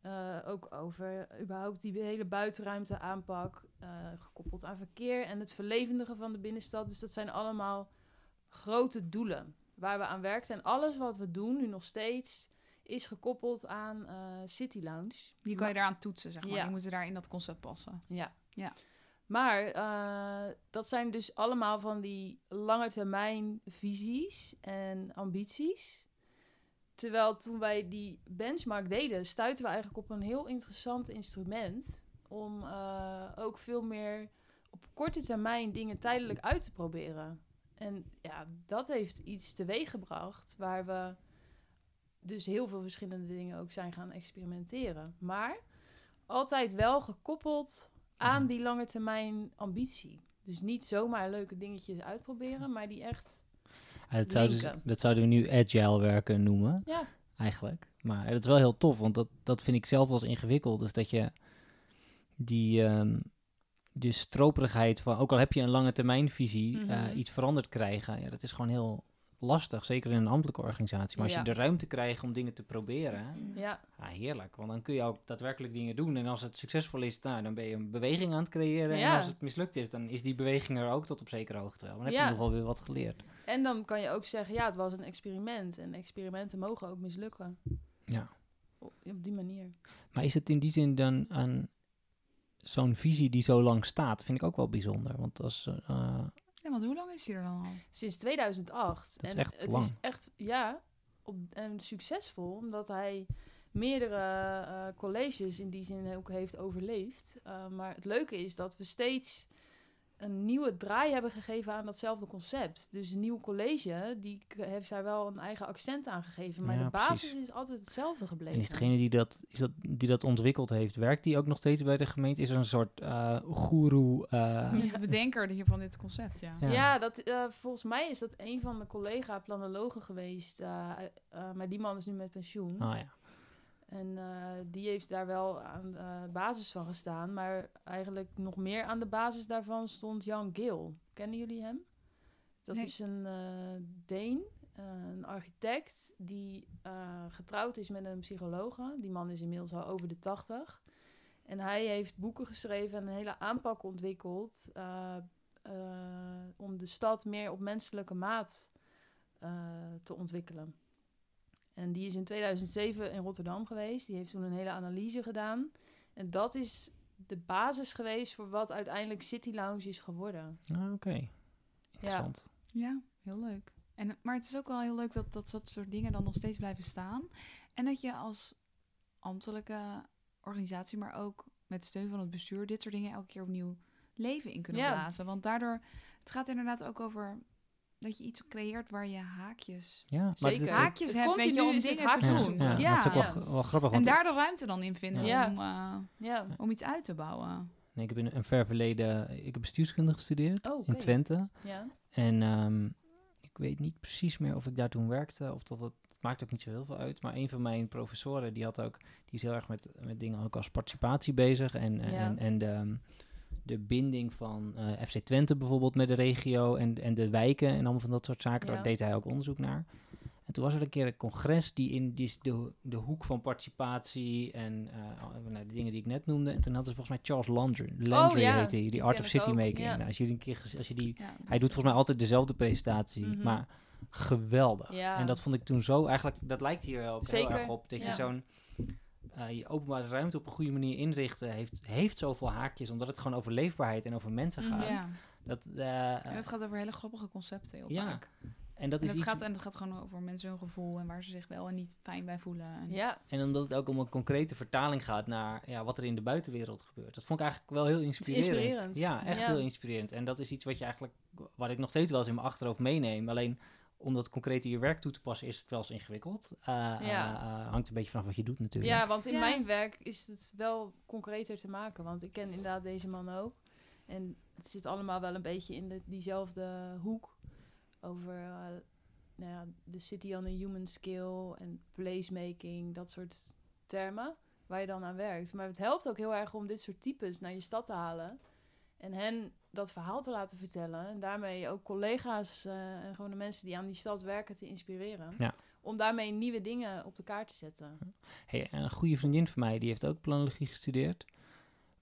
Eh, ook over überhaupt die hele buitenruimte aanpak, eh, gekoppeld aan verkeer en het verlevendigen van de binnenstad. Dus dat zijn allemaal grote doelen waar we aan werken. En alles wat we doen, nu nog steeds, is gekoppeld aan eh, City Lounge. Die kan je daaraan toetsen, zeg maar. Ja. Die moeten daar in dat concept passen. Ja. Ja. Maar eh, dat zijn dus allemaal van die lange termijn visies en ambities. Terwijl toen wij die benchmark deden, stuiten we eigenlijk op een heel interessant instrument om eh, ook veel meer op korte termijn dingen tijdelijk uit te proberen. En ja, dat heeft iets teweeggebracht waar we dus heel veel verschillende dingen ook zijn gaan experimenteren. Maar altijd wel gekoppeld aan Mhm. die lange termijn ambitie. Dus niet zomaar leuke dingetjes uitproberen, maar die echt. Ja, dat, zouden, dat zouden we nu agile werken noemen, Ja, eigenlijk. Maar dat is wel heel tof, want dat, dat vind ik zelf wel eens ingewikkeld. Dus dat je die, ehm die stroperigheid van, ook al heb je een lange termijnvisie, eh, Mhm. iets veranderd krijgen. Ja, dat is gewoon heel lastig, zeker in een ambtelijke organisatie. Maar als Ja. je de ruimte krijgt om dingen te proberen, ja, ja, heerlijk. Want dan kun je ook daadwerkelijk dingen doen. En als het succesvol is, nou, dan ben je een beweging aan het creëren. En als het mislukt is, dan is die beweging er ook tot op zekere hoogte wel. Dan heb je ieder geval weer wat geleerd. en dan kan je ook zeggen, ja, het was een experiment. En experimenten mogen ook mislukken. Ja. Op, op die manier. Maar is het in die zin dan aan zo'n visie die zo lang staat, vind ik ook wel bijzonder. Want als, eh, Ja, want hoe lang is die er dan al? Sinds 2008. Dat is en echt het lang. is echt, ja, op, en succesvol, omdat hij meerdere eh, colleges in die zin ook heeft overleefd. Uh, maar het leuke is dat we steeds een nieuwe draai hebben gegeven aan datzelfde concept. Dus een nieuw college, die heeft daar wel een eigen accent aan gegeven. Maar Ja, de basis precies. is altijd hetzelfde gebleven. en is degene die dat, is dat, die dat ontwikkeld heeft, werkt die ook nog steeds bij de gemeente? Is er een soort eh goeroe? eh, Ja. De bedenker hier van dit concept, ja. Ja. Ja, dat, eh, volgens mij is dat een van de collega-planologen geweest. eh, eh, maar die man is nu met pensioen. Ah ja. En eh, die heeft daar wel aan de basis van gestaan. Maar eigenlijk nog meer aan de basis daarvan stond Jan Gil. Kennen jullie hem? Dat Nee. is een eh Deen, eh, een architect die getrouwd is met een psychologe. Die man is inmiddels al over de tachtig. En hij heeft boeken geschreven en een hele aanpak ontwikkeld... om de stad meer op menselijke maat te ontwikkelen. En die is in 2007 in Rotterdam geweest. Die heeft toen een hele analyse gedaan. En dat is de basis geweest voor wat uiteindelijk City Lounge is geworden. Ah, Oké. Interessant. Ja, heel leuk. En, maar het is ook wel heel leuk dat, dat dat soort dingen dan nog steeds blijven staan. En dat je als ambtelijke organisatie, maar ook met steun van het bestuur, dit soort dingen elke keer opnieuw leven in kunnen Ja. blazen. Want daardoor, het gaat inderdaad ook over dat je iets creëert waar je haakjes, Ja, maar Zeker. haakjes het hebt, weet je, om dingen te ja, doen. ja, Ja, maar het is ook wel, ja. g- wel grappig, En daar de ruimte dan in vinden Ja. om, eh, Ja. om iets uit te bouwen. nee, ik heb in een ver verleden, ik heb bestuurskunde gestudeerd Oh, in. Twente. Ja. En ehm, ik weet niet precies meer of ik daar toen werkte of dat het, het maakt ook niet zo heel veel uit. Maar een van mijn professoren, die had ook, die is heel erg met, met dingen ook als participatie bezig. En, en, Ja. en, en de, ehm, de binding van eh, FC Twente bijvoorbeeld met de regio en, en de wijken en allemaal van dat soort zaken. Ja. Daar deed hij ook onderzoek naar. En toen was er een keer een congres die in die, de, de hoek van participatie en eh, nou, de dingen die ik net noemde. En toen hadden ze volgens mij Charles Landry, Landry ja, heet hij, die die Art of City ook, Making. ja. Nou, als je die een keer, als je die hij doet volgens mij altijd dezelfde presentatie, Mhm. maar geweldig. En dat vond ik toen zo, eigenlijk, dat lijkt hier ook heel erg op. Dat je zo'n, eh, je openbare ruimte op een goede manier inrichten heeft, heeft zoveel haakjes, omdat het gewoon over leefbaarheid en over mensen Mhm. gaat. ja. Dat, eh, En het gaat over hele grappige concepten heel Ja, vaak. en dat En is het, iets, gaat, en het gaat gewoon over mensen hun gevoel en waar ze zich wel en niet fijn bij voelen. En Ja. en omdat het ook om een concrete vertaling gaat naar ja, wat er in de buitenwereld gebeurt. Dat vond ik eigenlijk wel heel inspirerend. inspirerend. Ja, echt Ja. heel inspirerend. En dat is iets wat je eigenlijk, wat ik nog steeds wel eens in mijn achterhoofd meeneem. Alleen om dat concreet in je werk toe te passen is het wel eens ingewikkeld. Eh, Ja. eh, eh, hangt een beetje vanaf wat je doet natuurlijk. ja, want in Ja. mijn werk is het wel concreter te maken. Want ik ken inderdaad deze man ook. En het zit allemaal wel een beetje in de, diezelfde hoek. Over eh, nou ja, de city on a human scale en placemaking, dat soort termen waar je dan aan werkt. Maar het helpt ook heel erg om dit soort types naar je stad te halen. En hen dat verhaal te laten vertellen. En daarmee ook collega's eh, en gewoon de mensen die aan die stad werken te inspireren. Ja. Om daarmee nieuwe dingen op de kaart te zetten. Hey, en een goede vriendin van mij, die heeft ook planologie gestudeerd.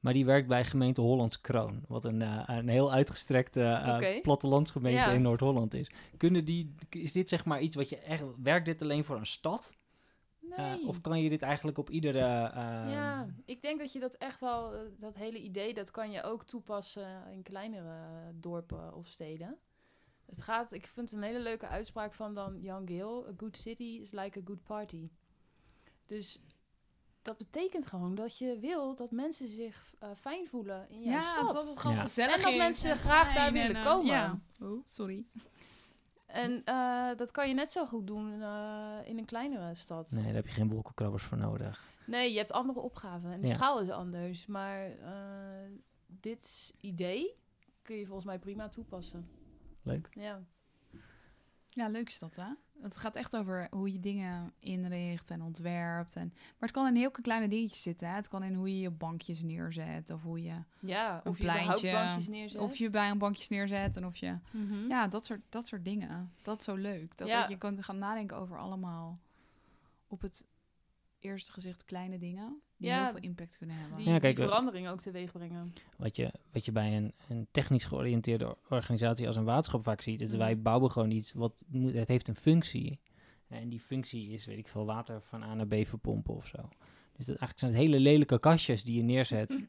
Maar die werkt bij gemeente Hollands Kroon. Wat een, eh, een heel uitgestrekte eh, plattelandsgemeente Ja. in Noord-Holland is. Kunnen die, is dit zeg maar iets wat je echt... Werkt dit alleen voor een stad? Eh, of kan je dit eigenlijk op iedere... ehm, ja, ik denk dat je dat echt wel, eh, dat hele idee, dat kan je ook toepassen in kleinere dorpen of steden. Het gaat, ik vind het een hele leuke uitspraak van dan Jan Gale. A good city is like a good party. Dus dat betekent gewoon dat je wil dat mensen zich eh, fijn voelen in jouw Ja, stad. dat het gewoon Ja. gezellig En dat is mensen graag daar willen en, eh, komen. Ja. Oh, sorry. En eh, dat kan je net zo goed doen eh, in een kleinere stad. Nee, daar heb je geen wolkenkrabbers voor nodig. Nee, je hebt andere opgaven en de Ja. schaal is anders. Maar eh, dit idee kun je volgens mij prima toepassen. Leuk. Ja, Ja, leuk is dat, hè? Het gaat echt over hoe je dingen inricht en ontwerpt. En, maar het kan in heel kleine dingetjes zitten. Hè? Het kan in hoe je je bankjes neerzet. Of hoe je, ja Een of je überhaupt pleintje, bankjes neerzet. of je bij een bankjes neerzet. En of je... Mhm. Ja, dat soort, dat soort dingen. Dat is zo leuk. Dat, Ja. dat je kan gaan nadenken over allemaal op het eerste gezicht kleine dingen. Die Ja, heel veel impact kunnen hebben. die, Ja, kijk, die verandering ook teweeg brengen. Wat je, wat je bij een, een technisch georiënteerde organisatie als een waterschap vaak ziet, is dat Mhm. wij bouwen gewoon iets wat moet, het heeft een functie. En die functie is, weet ik veel, water van A naar B verpompen of zo. Dus dat eigenlijk zijn het hele lelijke kastjes die je neerzet.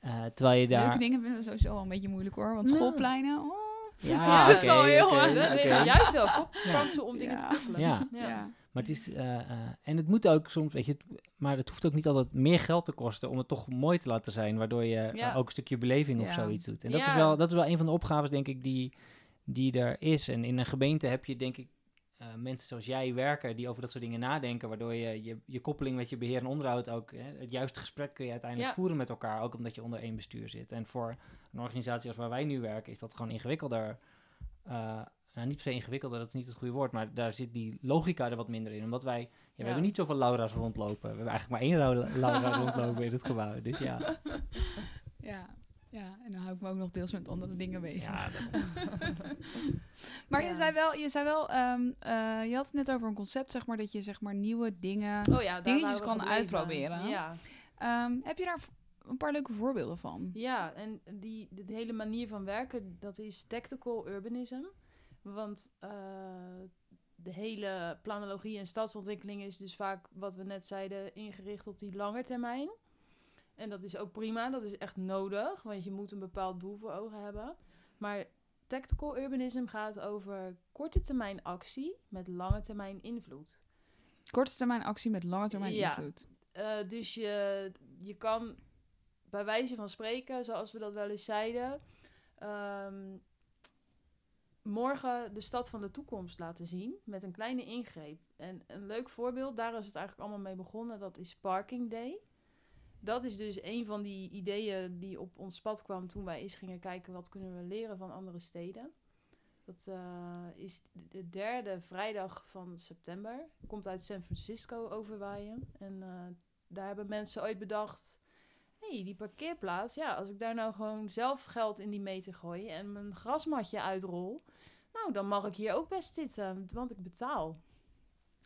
Eh, terwijl je daar. Leuke dingen vinden we sowieso wel een beetje moeilijk hoor. Want schoolpleinen, oh, Ja, het is al heel, juist wel kop- kansen om dingen te prikkelen. Ja. ja. Maar het is, eh, eh, en het moet ook soms, weet je, het- maar het hoeft ook niet altijd meer geld te kosten om het toch mooi te laten zijn, waardoor je ook een stukje beleving of zoiets doet. En dat, is wel, dat is wel een van de opgaves, denk ik, die, die er is. En in een gemeente heb je, denk ik, eh, mensen zoals jij werken die over dat soort dingen nadenken, waardoor je je, je koppeling met je beheer en onderhoud ook, hè, het juiste gesprek kun je uiteindelijk Ja. voeren met elkaar, ook omdat je onder één bestuur zit. En voor een organisatie als waar wij nu werken, is dat gewoon ingewikkelder. eh, nou, niet per se ingewikkelder, dat is niet het goede woord, maar daar zit die logica er wat minder in. Omdat wij, ja, we Ja. hebben niet zoveel Laura's rondlopen. We hebben eigenlijk maar één Laura, Laura rondlopen in het gebouw. Dus ja, Ja. Ja, en dan hou ik me ook nog deels met andere dingen bezig. ja dat- Maar Ja. je zei wel, je, zei wel ehm, eh, je had het net over een concept, zeg maar, dat je zeg maar nieuwe dingen... Oh ja, Dingetjes kan gebleven. uitproberen. Ja. Ehm, heb je daar een paar leuke voorbeelden van? Ja, en die, de hele manier van werken, dat is tactical urbanism. Want eh, de hele planologie en stadsontwikkeling is dus vaak, wat we net zeiden, ingericht op die lange termijn. En dat is ook prima, dat is echt nodig, want je moet een bepaald doel voor ogen hebben. Maar tactical urbanism gaat over korte termijn actie met lange termijn invloed. Korte termijn actie met lange termijn Ja. invloed. Eh, dus je, je kan bij wijze van spreken, zoals we dat wel eens zeiden, ehm, morgen de stad van de toekomst laten zien met een kleine ingreep. En een leuk voorbeeld, daar is het eigenlijk allemaal mee begonnen, dat is Parking Day. Dat is dus een van die ideeën die op ons pad kwam toen wij eens gingen kijken wat kunnen we leren van andere steden. Dat eh, is de derde vrijdag van september. Komt uit San Francisco overwaaien. En eh, daar hebben mensen ooit bedacht... hey, die parkeerplaats, ja, als ik daar nou gewoon zelf geld in die meter gooi... en mijn grasmatje uitrol... nou, dan mag ik hier ook best zitten, want ik betaal.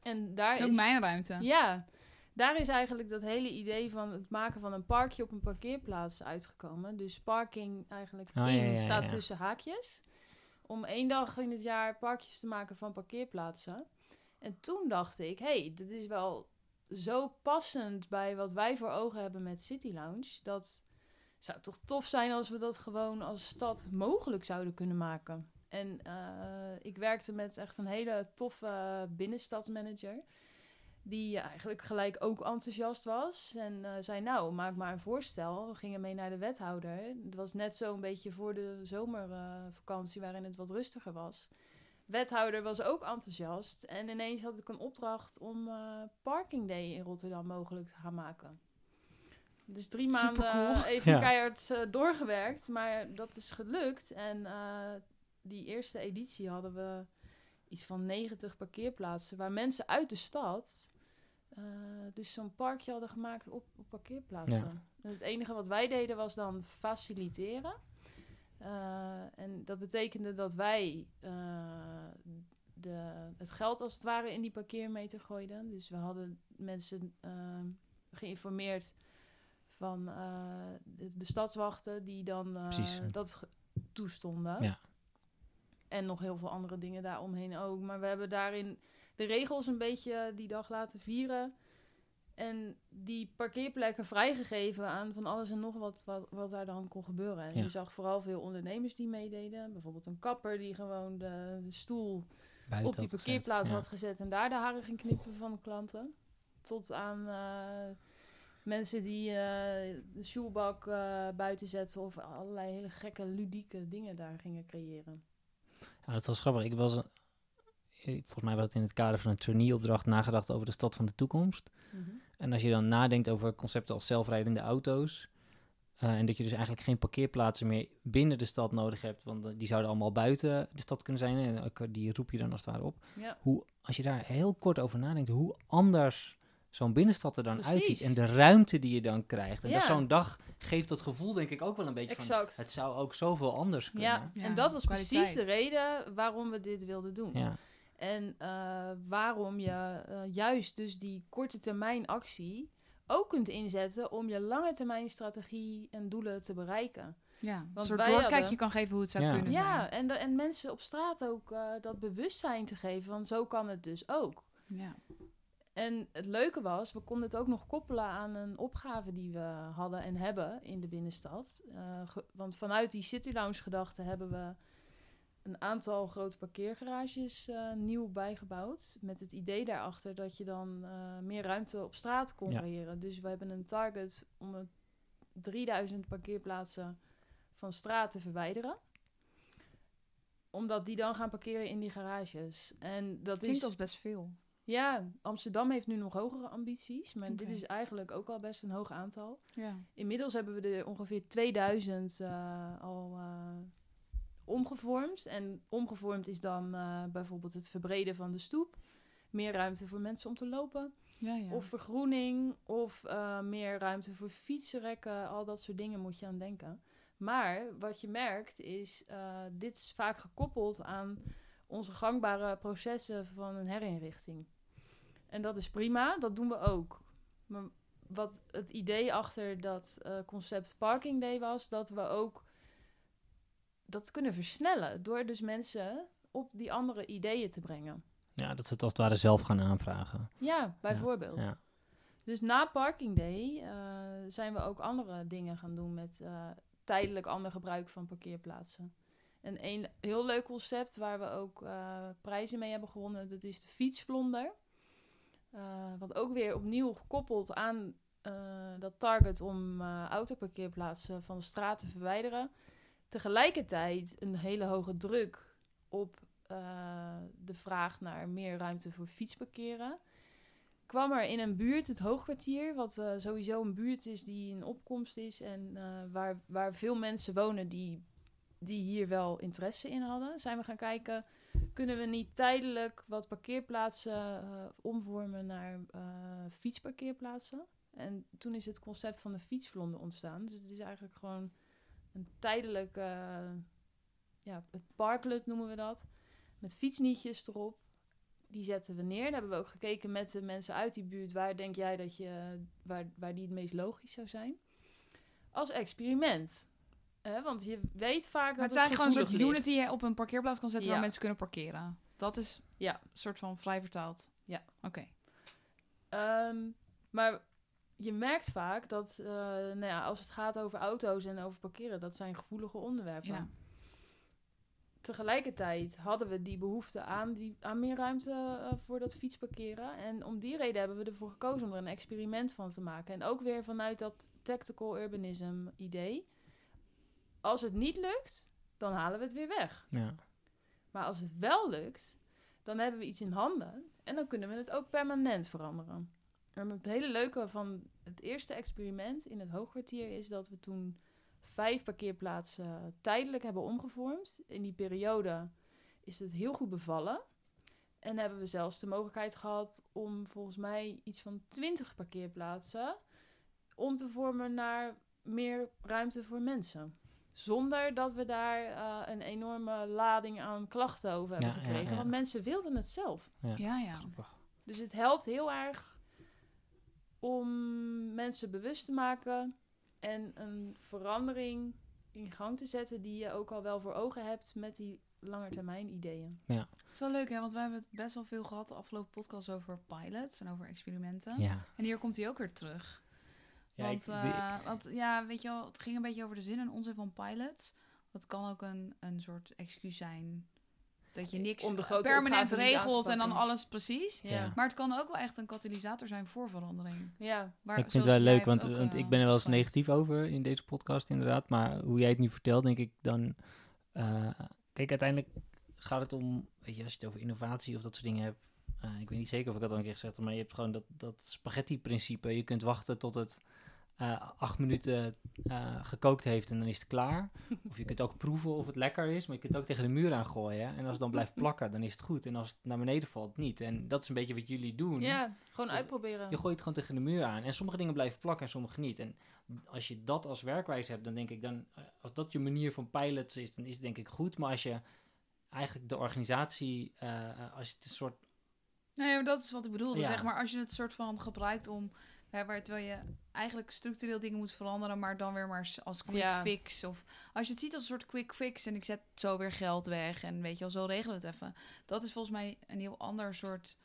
En daar Dat is ook is mijn ruimte. ja, daar is eigenlijk dat hele idee van het maken van een parkje op een parkeerplaats uitgekomen. Dus parking eigenlijk Oh, in ja, ja, ja, staat tussen haakjes. Om één dag in het jaar parkjes te maken van parkeerplaatsen. En toen dacht ik, hé, hey, dit is wel zo passend bij wat wij voor ogen hebben met City Lounge. Dat zou toch tof zijn als we dat gewoon als stad mogelijk zouden kunnen maken. En eh, ik werkte met echt een hele toffe binnenstadsmanager. Die eigenlijk gelijk ook enthousiast was. En eh, zei, nou, maak maar een voorstel. We gingen mee naar de wethouder. Het was net zo een beetje voor de zomervakantie waarin het wat rustiger was. Wethouder was ook enthousiast. En ineens had ik een opdracht om eh, Parking Day in Rotterdam mogelijk te gaan maken. Dus drie maanden Supercool. even Ja. keihard eh, doorgewerkt. Maar dat is gelukt. En eh, die eerste editie hadden we iets van 90 parkeerplaatsen. Waar mensen uit de stad eh, dus zo'n parkje hadden gemaakt op, op parkeerplaatsen. En het enige wat wij deden was dan faciliteren. Eh, en dat betekende dat wij eh, de, het geld als het ware in die parkeermeter gooiden. Dus we hadden mensen geïnformeerd van de, stadswachten die dan dat toestonden. Ja. En nog heel veel andere dingen daaromheen ook. Maar we hebben daarin de regels een beetje die dag laten vieren. En die parkeerplekken vrijgegeven aan van alles en nog wat, wat, wat daar dan kon gebeuren. En Ja. je zag vooral veel ondernemers die meededen. Bijvoorbeeld een kapper die gewoon de, de stoel Buiten op die gezet. parkeerplaats had gezet en daar de haren ging knippen van de klanten. Tot aan eh, mensen die eh, de shoelbak eh, buiten zetten of allerlei hele gekke ludieke dingen daar gingen creëren. Ja, dat was grappig. Ik was, volgens mij was het in het kader van een trainee-opdracht nagedacht over de stad van de toekomst. En als je dan nadenkt over concepten als zelfrijdende auto's. eh, en dat je dus eigenlijk geen parkeerplaatsen meer binnen de stad nodig hebt. Want die zouden allemaal buiten de stad kunnen zijn. En ook, eh, die roep je dan als het ware op. Ja, Hoe, als je daar heel kort over nadenkt, hoe anders zo'n binnenstad er dan Precies. uitziet. En de ruimte die je dan krijgt. En Ja. dat zo'n dag geeft dat gevoel denk ik ook wel een beetje van... exact. Het zou ook zoveel anders kunnen. Ja, Ja, en dat was kwaliteit. precies de reden waarom we dit wilden doen. Ja, En eh, waarom je eh, juist dus die korte termijn actie ook kunt inzetten om je lange termijn strategie en doelen te bereiken. Ja, een Want soort wij doorkijkje hadden- kan geven hoe het zou Ja. kunnen Ja, zijn. en, de- en mensen op straat ook eh, dat bewustzijn te geven, van zo kan het dus ook. Ja. En het leuke was, we konden het ook nog koppelen aan een opgave die we hadden en hebben in de binnenstad. Eh, want vanuit die City Lounge gedachte hebben we een aantal grote parkeergarages eh, nieuw bijgebouwd. Met het idee daarachter dat je dan eh, meer ruimte op straat kon Ja. creëren. Dus we hebben een target om het 3000 parkeerplaatsen van straat te verwijderen. Omdat die dan gaan parkeren in die garages. En dat Klinkt is als best veel. ja, Amsterdam heeft nu nog hogere ambities, maar dit is eigenlijk ook al best een hoog aantal. Ja. Inmiddels hebben we er ongeveer 2000 eh, al eh, omgevormd. En omgevormd is dan eh, bijvoorbeeld het verbreden van de stoep, meer ruimte voor mensen om te lopen, Ja, ja. of vergroening, of eh, meer ruimte voor fietsenrekken, al dat soort dingen moet je aan denken. Maar wat je merkt is, eh, dit is vaak gekoppeld aan onze gangbare processen van een herinrichting. En dat is prima, dat doen we ook. Maar wat het idee achter dat concept Parking Day was, dat we ook dat kunnen versnellen door dus mensen op die andere ideeën te brengen. ja, dat ze het als het ware zelf gaan aanvragen. Ja, bijvoorbeeld. Ja. Dus na Parking Day eh, zijn we ook andere dingen gaan doen met eh, tijdelijk ander gebruik van parkeerplaatsen. En een heel leuk concept waar we ook eh, prijzen mee hebben gewonnen, dat is de fietsvlonder. Eh, wat ook weer opnieuw gekoppeld aan dat target om autoparkeerplaatsen van de straat te verwijderen. Tegelijkertijd een hele hoge druk op eh, de vraag naar meer ruimte voor fietsparkeren kwam er in een buurt, het Hoogkwartier, wat eh, sowieso een buurt is die in opkomst is en eh, waar, waar veel mensen wonen die, die hier wel interesse in hadden, zijn we gaan kijken, kunnen we niet tijdelijk wat parkeerplaatsen omvormen naar fietsparkeerplaatsen? En toen is het concept van de fietsvlonde ontstaan. Dus het is eigenlijk gewoon een tijdelijk, eh, ja, het parklet noemen we dat, met fietsnietjes erop die zetten we neer. Daar hebben we ook gekeken met de mensen uit die buurt. Waar denk jij dat je, waar, waar die het meest logisch zou zijn? Als experiment. Want je weet vaak Maar dat het is eigenlijk gewoon een soort unit die je op een parkeerplaats kan zetten Ja. waar mensen kunnen parkeren. Dat is Ja. een soort van vrij vertaald. Ja. Oké. Ehm, maar je merkt vaak dat eh, nou ja, als het gaat over auto's en over parkeren, dat zijn gevoelige onderwerpen. Ja. Tegelijkertijd hadden we die behoefte aan, die, aan meer ruimte eh, voor dat fietsparkeren. En om die reden hebben we ervoor gekozen om er een experiment van te maken. En ook weer vanuit dat tactical urbanism idee. Als het niet lukt, dan halen we het weer weg. Ja. Maar als het wel lukt, dan hebben we iets in handen. En dan kunnen we het ook permanent veranderen. En het hele leuke van het eerste experiment in het hoogkwartier is dat we toen vijf parkeerplaatsen tijdelijk hebben omgevormd. In die periode is het heel goed bevallen. En hebben we zelfs de mogelijkheid gehad om volgens mij iets van 20 parkeerplaatsen om te vormen naar meer ruimte voor mensen. Zonder dat we daar eh, een enorme lading aan klachten over hebben Ja, gekregen. ja. Want mensen wilden het zelf. Ja. Ja, ja. Grappig. Dus het helpt heel erg om mensen bewust te maken en een verandering in gang te zetten die je ook al wel voor ogen hebt met die langetermijn ideeën. Het is wel leuk, hè? Want we hebben het best wel veel gehad de afgelopen podcast over pilots en over experimenten. Ja. En hier komt hij ook weer terug. Ja, want, ik- eh, want ja, weet je wel, het ging een beetje over de zin en onzin van pilots. Dat kan ook een, een soort excuus zijn. Dat je niks Om de grote permanent regelt en dan alles precies. Ja. Ja. Maar het kan ook wel echt een katalysator zijn voor verandering. Ja, Waar, ik vind het wel leuk, want, ook, want eh, ik ben er wel eens negatief over in deze podcast inderdaad. Maar hoe jij het nu vertelt, denk ik dan... eh, kijk, uiteindelijk gaat het om... Weet je, als je het over innovatie of dat soort dingen hebt... eh, ik weet niet zeker of ik dat al een keer gezegd heb, maar je hebt gewoon dat, dat spaghetti-principe. Je kunt wachten tot het eh, acht minuten eh, gekookt heeft en dan is het klaar. Of je kunt ook proeven of het lekker is, maar je kunt het ook tegen de muur aangooien. En als het dan blijft plakken, dan is het goed. En als het naar beneden valt, niet. En dat is een beetje wat jullie doen. ja gewoon uitproberen. Je gooit het gewoon tegen de muur aan. En sommige dingen blijven plakken en sommige niet. En als je dat als werkwijze hebt, dan denk ik dan, als dat je manier van pilots is, dan is het denk ik goed. Maar als je eigenlijk de organisatie, eh, als je het een soort, Nee, maar dat is wat ik bedoelde. Ja. Zeg maar, als je het soort van gebruikt om... Hè, waar, terwijl je eigenlijk structureel dingen moet veranderen... maar dan weer maar als quick Ja. fix. Of als je het ziet als een soort quick fix... en ik zet zo weer geld weg en weet je wel, zo regelen we het even. Dat is volgens mij een heel ander soort...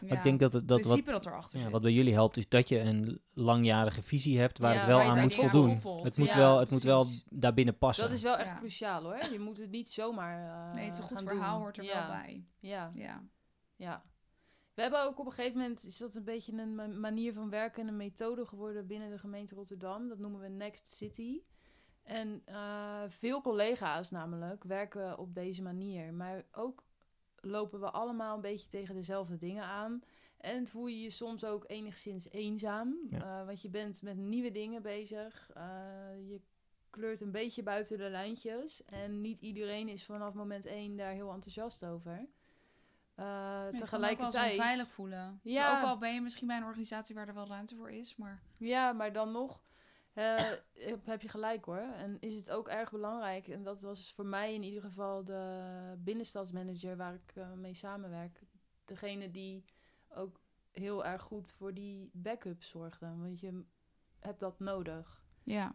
maar ik denk dat het, dat wat, principe dat erachter ja, zit. wat bij jullie helpt, is dat je een langjarige visie hebt waar Ja, het wel aan het moet voldoen. Het moet, Ja, wel, het moet wel daarbinnen passen. Dat is wel echt Ja. cruciaal hoor. Je moet het niet zomaar. eh, nee, het is een goed gaan verhaal doen. hoort er ja. wel bij. Ja, Ja. ja. We hebben ook op een gegeven moment, is dat een beetje een ma- manier van werken en een methode geworden binnen de gemeente Rotterdam. Dat noemen we Next City. En eh, veel collega's namelijk werken op deze manier. Maar ook lopen we allemaal een beetje tegen dezelfde dingen aan. En voel je je soms ook enigszins eenzaam. Ja. eh, want je bent met nieuwe dingen bezig. Eh, je kleurt een beetje buiten de lijntjes. En niet iedereen is vanaf moment één daar heel enthousiast over. Ook wel tegelijkertijd. zo veilig voelen. Ja. Ook al ben je misschien bij een organisatie waar er wel ruimte voor is, maar... Ja, maar dan nog eh, heb- heb je gelijk hoor. En is het ook erg belangrijk. En dat was voor mij in ieder geval de binnenstadsmanager waar ik eh, mee samenwerk. Degene die ook heel erg goed voor die backup zorgde. Want je hebt dat nodig. Ja,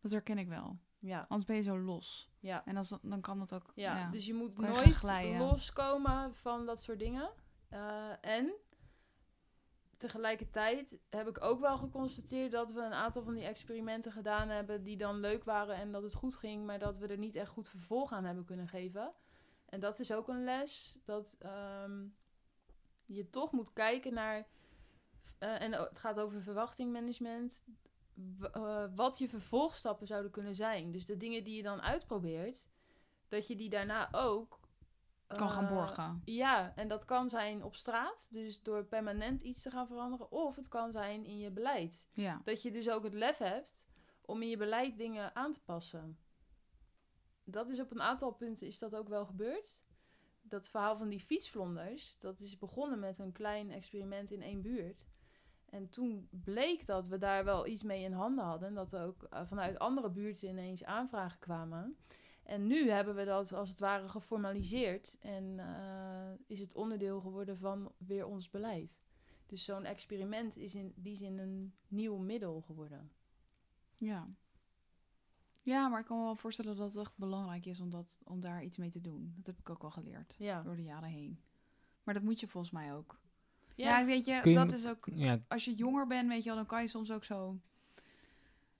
dat herken ik wel. Ja, Anders ben je zo los. ja. En als, dat- dan kan dat ook... Ja, Ja, dus je moet Kan je gaan nooit glijden. loskomen van dat soort dingen. Eh, en tegelijkertijd heb ik ook wel geconstateerd dat we een aantal van die experimenten gedaan hebben die dan leuk waren en dat het goed ging, maar dat we er niet echt goed vervolg aan hebben kunnen geven. En dat is ook een les dat ehm, je toch moet kijken naar, eh, en het gaat over verwachtingmanagement, eh, wat je vervolgstappen zouden kunnen zijn. Dus de dingen die je dan uitprobeert, dat je die daarna ook kan gaan eh, borgen. Ja, en dat kan zijn op straat, dus door permanent iets te gaan veranderen, of het kan zijn in je beleid. Ja. Dat je dus ook het lef hebt om in je beleid dingen aan te passen. Dat is op een aantal punten is dat ook wel gebeurd. Dat verhaal van die fietsvlonders, dat is begonnen met een klein experiment in één buurt. En toen bleek dat we daar wel iets mee in handen hadden. En dat er ook eh, vanuit andere buurten ineens aanvragen kwamen. En nu hebben we dat als het ware geformaliseerd. En eh, is het onderdeel geworden van weer ons beleid. Dus zo'n experiment is in die zin een nieuw middel geworden. Ja. Ja, maar ik kan me wel voorstellen dat het echt belangrijk is om, dat, om daar iets mee te doen. Dat heb ik ook wel geleerd Ja, door de jaren heen. Maar dat moet je volgens mij ook. Ja. Ja, weet je, dat is ook... Ja, Als je jonger bent, weet je wel, dan kan je soms ook zo...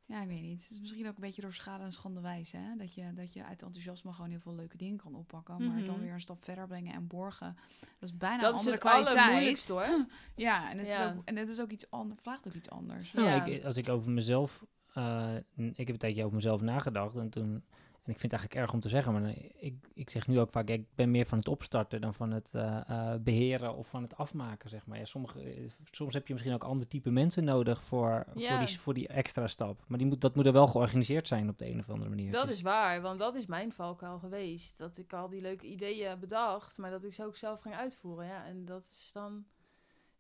Ja, ik weet niet. Het is misschien ook een beetje door schade en schande wijze, hè? Dat je, dat je uit enthousiasme gewoon heel veel leuke dingen kan oppakken. Maar dan Mhm. weer een stap verder brengen en borgen. Dat is bijna dat een is andere het kwaliteit. allermoeilijkste hoor. Ja, en het, Ja. Is ook, en het is ook iets anders, vraagt ook iets anders. Ja. ik, als ik over mezelf, eh, ik heb een tijdje over mezelf nagedacht en toen, en ik vind het eigenlijk erg om te zeggen, maar ik, ik zeg nu ook vaak, ik ben meer van het opstarten dan van het eh, eh, beheren of van het afmaken, zeg maar. Ja, sommige, soms heb je misschien ook ander type mensen nodig voor, Ja. voor, die, voor die extra stap. Maar die moet, dat moet er wel georganiseerd zijn op de een of andere manier. Dat Dus- is waar, want dat is mijn valkuil geweest. Dat ik al die leuke ideeën bedacht, maar dat ik ze ook zelf ging uitvoeren. Ja, en dat is dan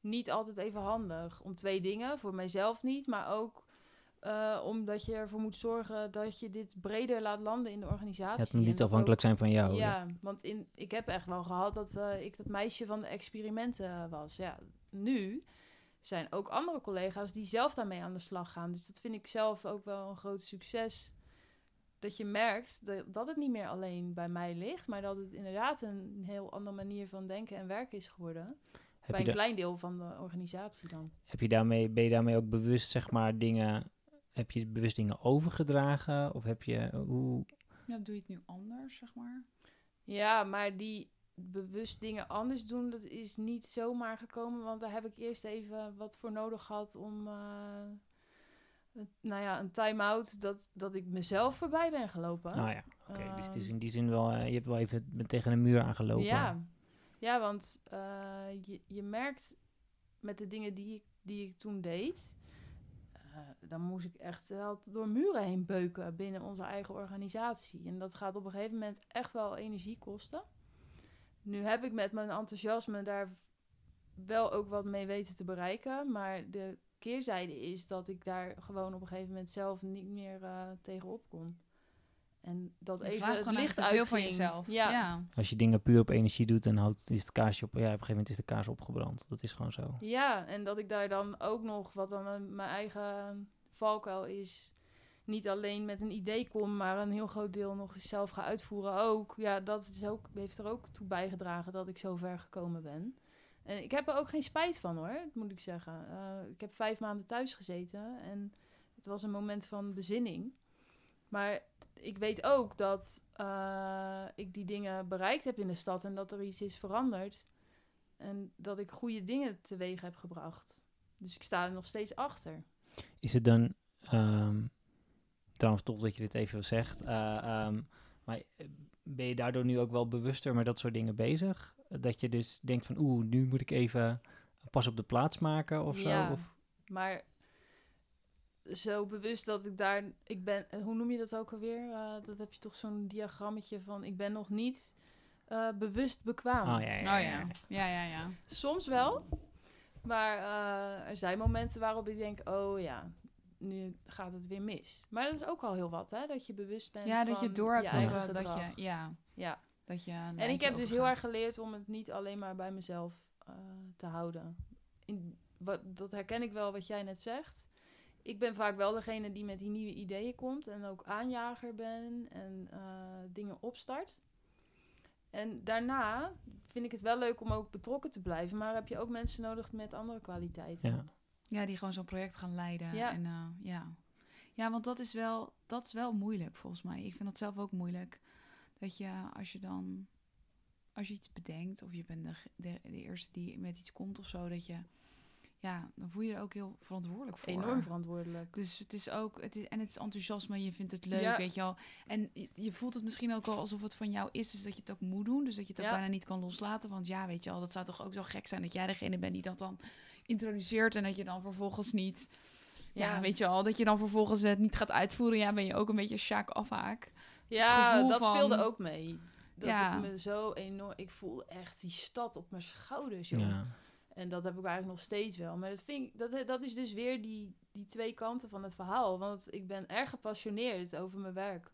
niet altijd even handig. Om twee dingen, voor mijzelf niet, maar ook eh, omdat je ervoor moet zorgen dat je dit breder laat landen in de organisatie. Het moet niet afhankelijk zijn van jou. ja. ja, want in, ik heb echt wel gehad dat eh, ik dat meisje van de experimenten was. Ja, nu zijn ook andere collega's die zelf daarmee aan de slag gaan. Dus dat vind ik zelf ook wel een groot succes. dat je merkt dat, dat het niet meer alleen bij mij ligt, maar dat het inderdaad een heel andere manier van denken en werken is geworden. Heb bij een klein deel van de organisatie dan. heb je daarmee, ben je daarmee ook bewust, zeg maar, dingen... Heb je bewust dingen overgedragen? Of heb je... Hoe... Ja, doe je het nu anders, zeg maar? Ja, maar die bewust dingen anders doen, dat is niet zomaar gekomen. Want daar heb ik eerst even wat voor nodig gehad om, eh, nou ja, een time-out, dat, dat ik mezelf voorbij ben gelopen. Nou ja, oké. dus het is Ehm, in die zin wel... eh, je hebt wel even met- tegen een muur aangelopen. Ja, ja want eh, je, je merkt met de dingen die ik, die ik toen deed, eh, dan moest ik echt wel door muren heen beuken binnen onze eigen organisatie. En dat gaat op een gegeven moment echt wel energie kosten. Nu heb ik met mijn enthousiasme daar wel ook wat mee weten te bereiken, maar de keerzijde is dat ik daar gewoon op een gegeven moment zelf niet meer eh, tegenop kon. En dat Je even het gewoon licht te veel van jezelf. Ja, ja. Als je dingen puur op energie doet, dan houdt, is het kaarsje op... Ja, op een gegeven moment is de kaars opgebrand. Dat is gewoon zo. Ja, en dat ik daar dan ook nog, wat dan mijn- mijn eigen valkuil is, niet alleen met een idee kom, maar een heel groot deel nog eens zelf ga uitvoeren ook. Ja, dat is ook, heeft er ook toe bijgedragen dat ik zo ver gekomen ben. En ik heb er ook geen spijt van hoor, moet ik zeggen. Eh, ik heb vijf maanden thuis gezeten en het was een moment van bezinning. Maar ik weet ook dat eh, ik die dingen bereikt heb in de stad en dat er iets is veranderd. En dat ik goede dingen teweeg heb gebracht. Dus ik sta er nog steeds achter. Is het dan, ehm trouwens toch dat je dit even zegt, eh, ehm, maar eh, ben je daardoor nu ook wel bewuster met dat soort dingen bezig? Dat je dus denkt van oeh, nu moet ik even pas op de plaats maken of zo? Ja. Of, Maar zo bewust dat ik daar... Ik ben, hoe noem je dat ook alweer? Eh, dat heb je toch zo'n diagrammetje van... Ik ben nog niet eh, bewust bekwaam. oh ja, ja, Oh ja, ja. Ja, ja, ja. Soms wel. Maar eh, er zijn momenten waarop ik denk... Oh ja, nu gaat het weer mis. Maar dat is ook al heel wat, hè? Dat je bewust bent Ja, dat je door hebt dat, dat je... Ja, Ja. dat je En ik heb dus heel erg geleerd om het niet alleen maar bij mezelf eh, te houden. In, wat, dat herken ik wel wat jij net zegt. Ik ben vaak wel degene die met die nieuwe ideeën komt en ook aanjager ben en eh, dingen opstart. En daarna vind ik het wel leuk om ook betrokken te blijven, maar heb je ook mensen nodig met andere kwaliteiten. Ja. Ja, die gewoon zo'n project gaan leiden. Ja. En, eh, ja. ja, want dat is, wel, dat is wel moeilijk volgens mij. Ik vind dat zelf ook moeilijk. Dat je als je dan, als je iets bedenkt of je bent de, de, de eerste die met iets komt of zo, dat je, ja, dan voel je je er ook heel verantwoordelijk voor. Enorm verantwoordelijk. Dus het is ook, het is, en het is enthousiasme, je vindt het leuk, Ja. weet je wel. En je, je voelt het misschien ook al alsof het van jou is, dus dat je het ook moet doen. Dus dat je het ook Ja. bijna niet kan loslaten. Want ja, weet je wel, dat zou toch ook zo gek zijn dat jij degene bent die dat dan introduceert en dat je dan vervolgens niet, ja, Ja. weet je wel, dat je dan vervolgens het niet gaat uitvoeren. Ja, ben je ook een beetje Sjaak afhaak. Ja, dat van- speelde ook mee. Dat Ja. ik me zo enorm... Ik voel echt die stad op mijn schouders, joh. En dat heb ik eigenlijk nog steeds wel. Maar dat, vind ik, dat, dat is dus weer die, die twee kanten van het verhaal. Want ik ben erg gepassioneerd over mijn werk.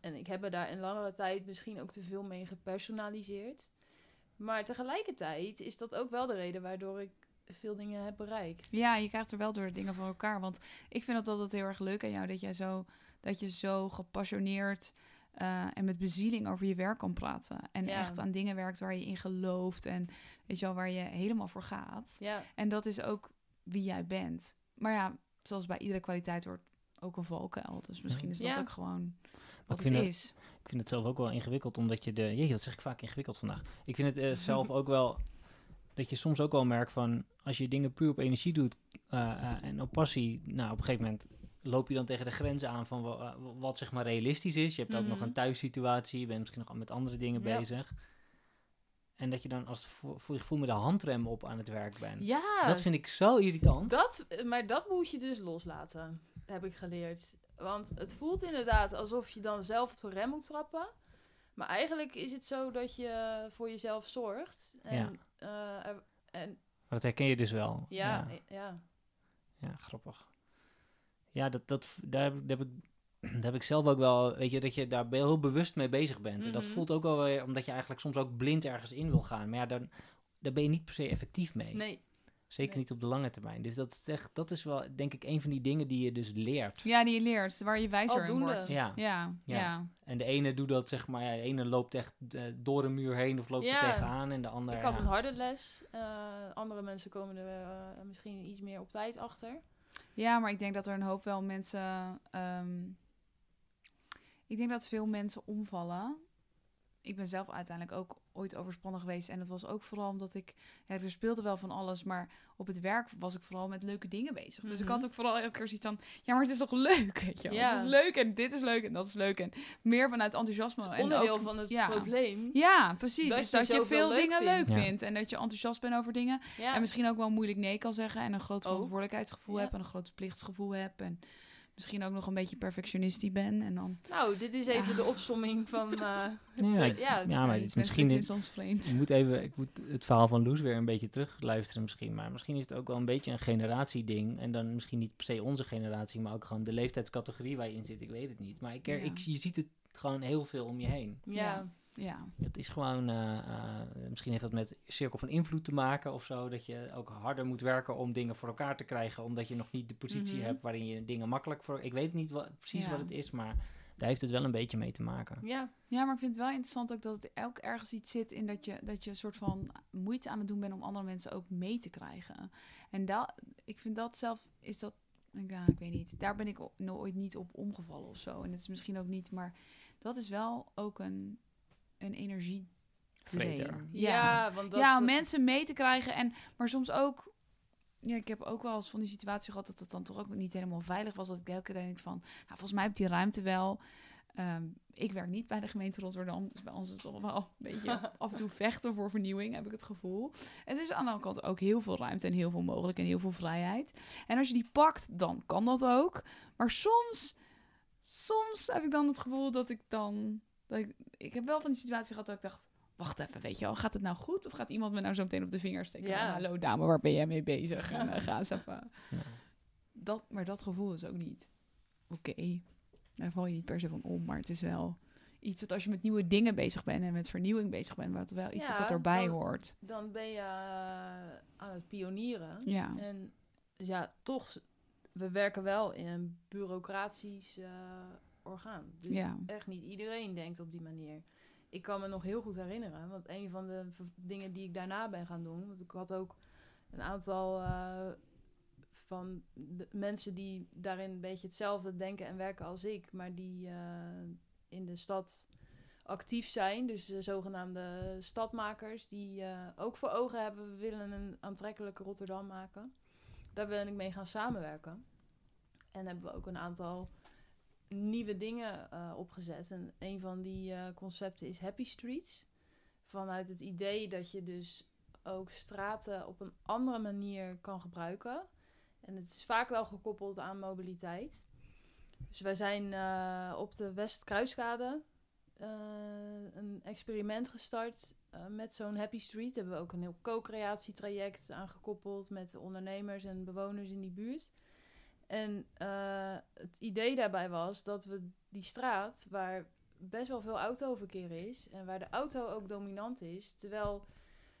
En ik heb er daar in langere tijd misschien ook te veel mee gepersonaliseerd. Maar tegelijkertijd is dat ook wel de reden waardoor ik veel dingen heb bereikt. Ja, je krijgt er wel door dingen van elkaar. Want ik vind dat altijd heel erg leuk aan jou, dat jij zo, dat je zo gepassioneerd eh, en met bezieling over je werk kan praten. En Ja. echt aan dingen werkt waar je in gelooft en weet je wel, waar je helemaal voor gaat. Ja, En dat is ook wie jij bent. Maar ja, zoals bij iedere kwaliteit wordt ook een valkuil. Dus misschien is dat Ja. ook gewoon ik wat vind het het- is. Ik vind het zelf ook wel ingewikkeld, omdat je de... Jeetje, dat zeg ik vaak ingewikkeld vandaag. Ik vind het eh, zelf ook wel... Dat je soms ook wel merkt van... Als je dingen puur op energie doet eh, eh, en op passie... Nou, op een gegeven moment loop je dan tegen de grenzen aan van wa- eh, wat zeg maar realistisch is. Je hebt ook nog Mhm. een thuissituatie. Je bent misschien nog met andere dingen Ja. bezig. En dat je dan als voor, voor je gevoel met de handrem op aan het werk bent. ja Dat vind ik zo irritant. dat, maar dat moet je dus loslaten, heb ik geleerd. Want het voelt inderdaad alsof je dan zelf op de rem moet trappen. Maar eigenlijk is het zo dat je voor jezelf zorgt. En, eh, er- en Maar dat herken je dus wel. ja, ja. ja. Ja, grappig. Ja, dat, dat, daar, heb, ik- daar, heb ik, daar heb ik zelf ook wel, weet je, dat je daar heel bewust mee bezig bent. En dat Mhm. voelt ook wel weer, omdat je eigenlijk soms ook blind ergens in wil gaan. Maar ja, dan, daar ben je niet per se effectief mee. Nee, Zeker Nee. niet op de lange termijn. Dus dat is, echt, dat is wel, denk ik, een van die dingen die je dus leert. Ja, die je leert, waar je wijzer in wordt. Ja. Ja, ja. Ja. En de ene doet dat, zeg maar, ja, de ene loopt echt eh, door een muur heen of loopt Ja. er tegenaan. En de andere, Ik had ja. een harde les. eh, andere mensen komen er eh, misschien iets meer op tijd achter. Ja, maar ik denk dat er een hoop wel mensen. ehm, ik denk dat veel mensen omvallen. Ik ben zelf uiteindelijk ook ooit overspannen geweest. En dat was ook vooral omdat ik. Ja, er speelde wel van alles. Maar op het werk was ik vooral met leuke dingen bezig. Dus ik Mhm. had ook vooral elke keer zoiets van. Ja, maar het is toch leuk? Weet je wel? Ja. Het is leuk en dit is leuk en dat is leuk. En meer vanuit enthousiasme. En onderdeel ook- van het ja. probleem. Ja, precies. Dat dus je dat je veel leuk dingen vindt. leuk Ja. vindt. En dat je enthousiast bent over dingen. Ja. En misschien ook wel moeilijk nee kan zeggen. En een groot verantwoordelijkheidsgevoel Ja. heb. En een groot plichtsgevoel heb. En misschien ook nog een beetje perfectionistisch ben. En dan... Nou, dit is even Ja. de opsomming van... eh, Ja, ja, ja, maar het is misschien... is soms vreemd. Ik moet even, ik moet het verhaal van Loes weer een beetje terugluisteren misschien. Maar misschien is het ook wel een beetje een generatieding. En dan misschien niet per se onze generatie, maar ook gewoon de leeftijdscategorie waar je in zit. Ik weet het niet. Maar ik, Ja. ik, je ziet het gewoon heel veel om je heen. ja. Ja. Het is gewoon, eh, eh, misschien heeft dat met cirkel van invloed te maken of zo. Dat je ook harder moet werken om dingen voor elkaar te krijgen. Omdat je nog niet de positie Mhm. hebt waarin je dingen makkelijk voor... Ik weet niet wat, precies Ja. wat het is, maar daar heeft het wel een beetje mee te maken. ja. ja, maar ik vind het wel interessant ook dat het ook ergens iets zit in dat je, dat je een soort van moeite aan het doen bent om andere mensen ook mee te krijgen. En dat, ik vind dat zelf, is dat, ja, ik weet niet, daar ben ik nooit niet op omgevallen of zo. En het is misschien ook niet, maar dat is wel ook een, een energie. Vreter. Ja. want dat... ja, om mensen mee te krijgen. En, maar soms ook... Ja, ik heb ook wel eens van die situatie gehad dat het dan toch ook niet helemaal veilig was. Dat ik elke keer denk van, nou, volgens mij heb die ruimte wel. Ehm, ik werk niet bij de gemeente Rotterdam, dus bij ons is het toch wel een beetje af en toe vechten voor vernieuwing, heb ik het gevoel. En er is aan de andere kant ook heel veel ruimte en heel veel mogelijk en heel veel vrijheid. En als je die pakt, dan kan dat ook. Maar soms, soms heb ik dan het gevoel dat ik dan, dat ik, ik heb wel van die situatie gehad dat ik dacht, wacht even, weet je wel, gaat het nou goed? Of gaat iemand me nou zo meteen op de vinger steken? Ja. Hallo dame, waar ben jij mee bezig? En eh, ga eens even. Ja. Dat, maar dat gevoel is ook niet oké. Daar val je niet per se van om, maar het is wel iets dat als je met nieuwe dingen bezig bent en met vernieuwing bezig bent, wat wel iets is dat erbij dan- hoort. Dan ben je eh, aan het pionieren. Ja. En ja, toch, we werken wel in een bureaucratisch eh, orgaan. Dus Ja. echt niet iedereen denkt op die manier. Ik kan me nog heel goed herinneren, want een van de dingen die ik daarna ben gaan doen, want ik had ook een aantal eh, van de mensen die daarin een beetje hetzelfde denken en werken als ik, maar die eh, in de stad actief zijn, dus de zogenaamde stadmakers, die eh, ook voor ogen hebben, we willen een aantrekkelijke Rotterdam maken. Daar ben ik mee gaan samenwerken. En hebben we ook een aantal nieuwe dingen eh, opgezet. En een van die eh, concepten is Happy Streets. Vanuit het idee dat je dus ook straten op een andere manier kan gebruiken. En het is vaak wel gekoppeld aan mobiliteit. Dus wij zijn eh, op de Westkruiskade een experiment gestart met zo'n Happy Street. Daar hebben we ook een heel co-creatietraject aan gekoppeld met de ondernemers en bewoners in die buurt. En eh, het idee daarbij was dat we die straat, waar best wel veel autoverkeer is en waar de auto ook dominant is, terwijl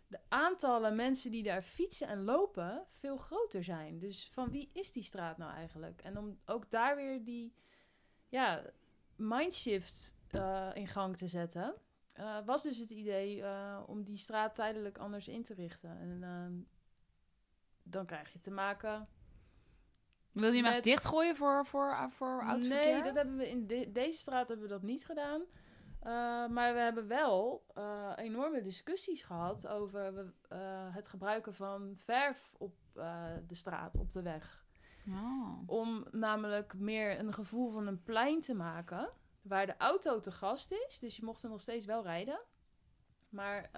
de aantallen mensen die daar fietsen en lopen veel groter zijn. Dus van wie is die straat nou eigenlijk? En om ook daar weer die ja, mindshift eh, in gang te zetten, eh, was dus het idee om die straat tijdelijk anders in te richten. En ehm, dan krijg je te maken Wil je hem echt dichtgooien voor, voor, voor autoverkeer? Nee, dat hebben we in de- deze straat hebben we dat niet gedaan. Uh, maar we hebben wel uh, enorme discussies gehad over uh, het gebruiken van verf op de straat, op de weg. Oh. Om namelijk meer een gevoel van een plein te maken. Waar de auto te gast is. Dus je mocht er nog steeds wel rijden. Maar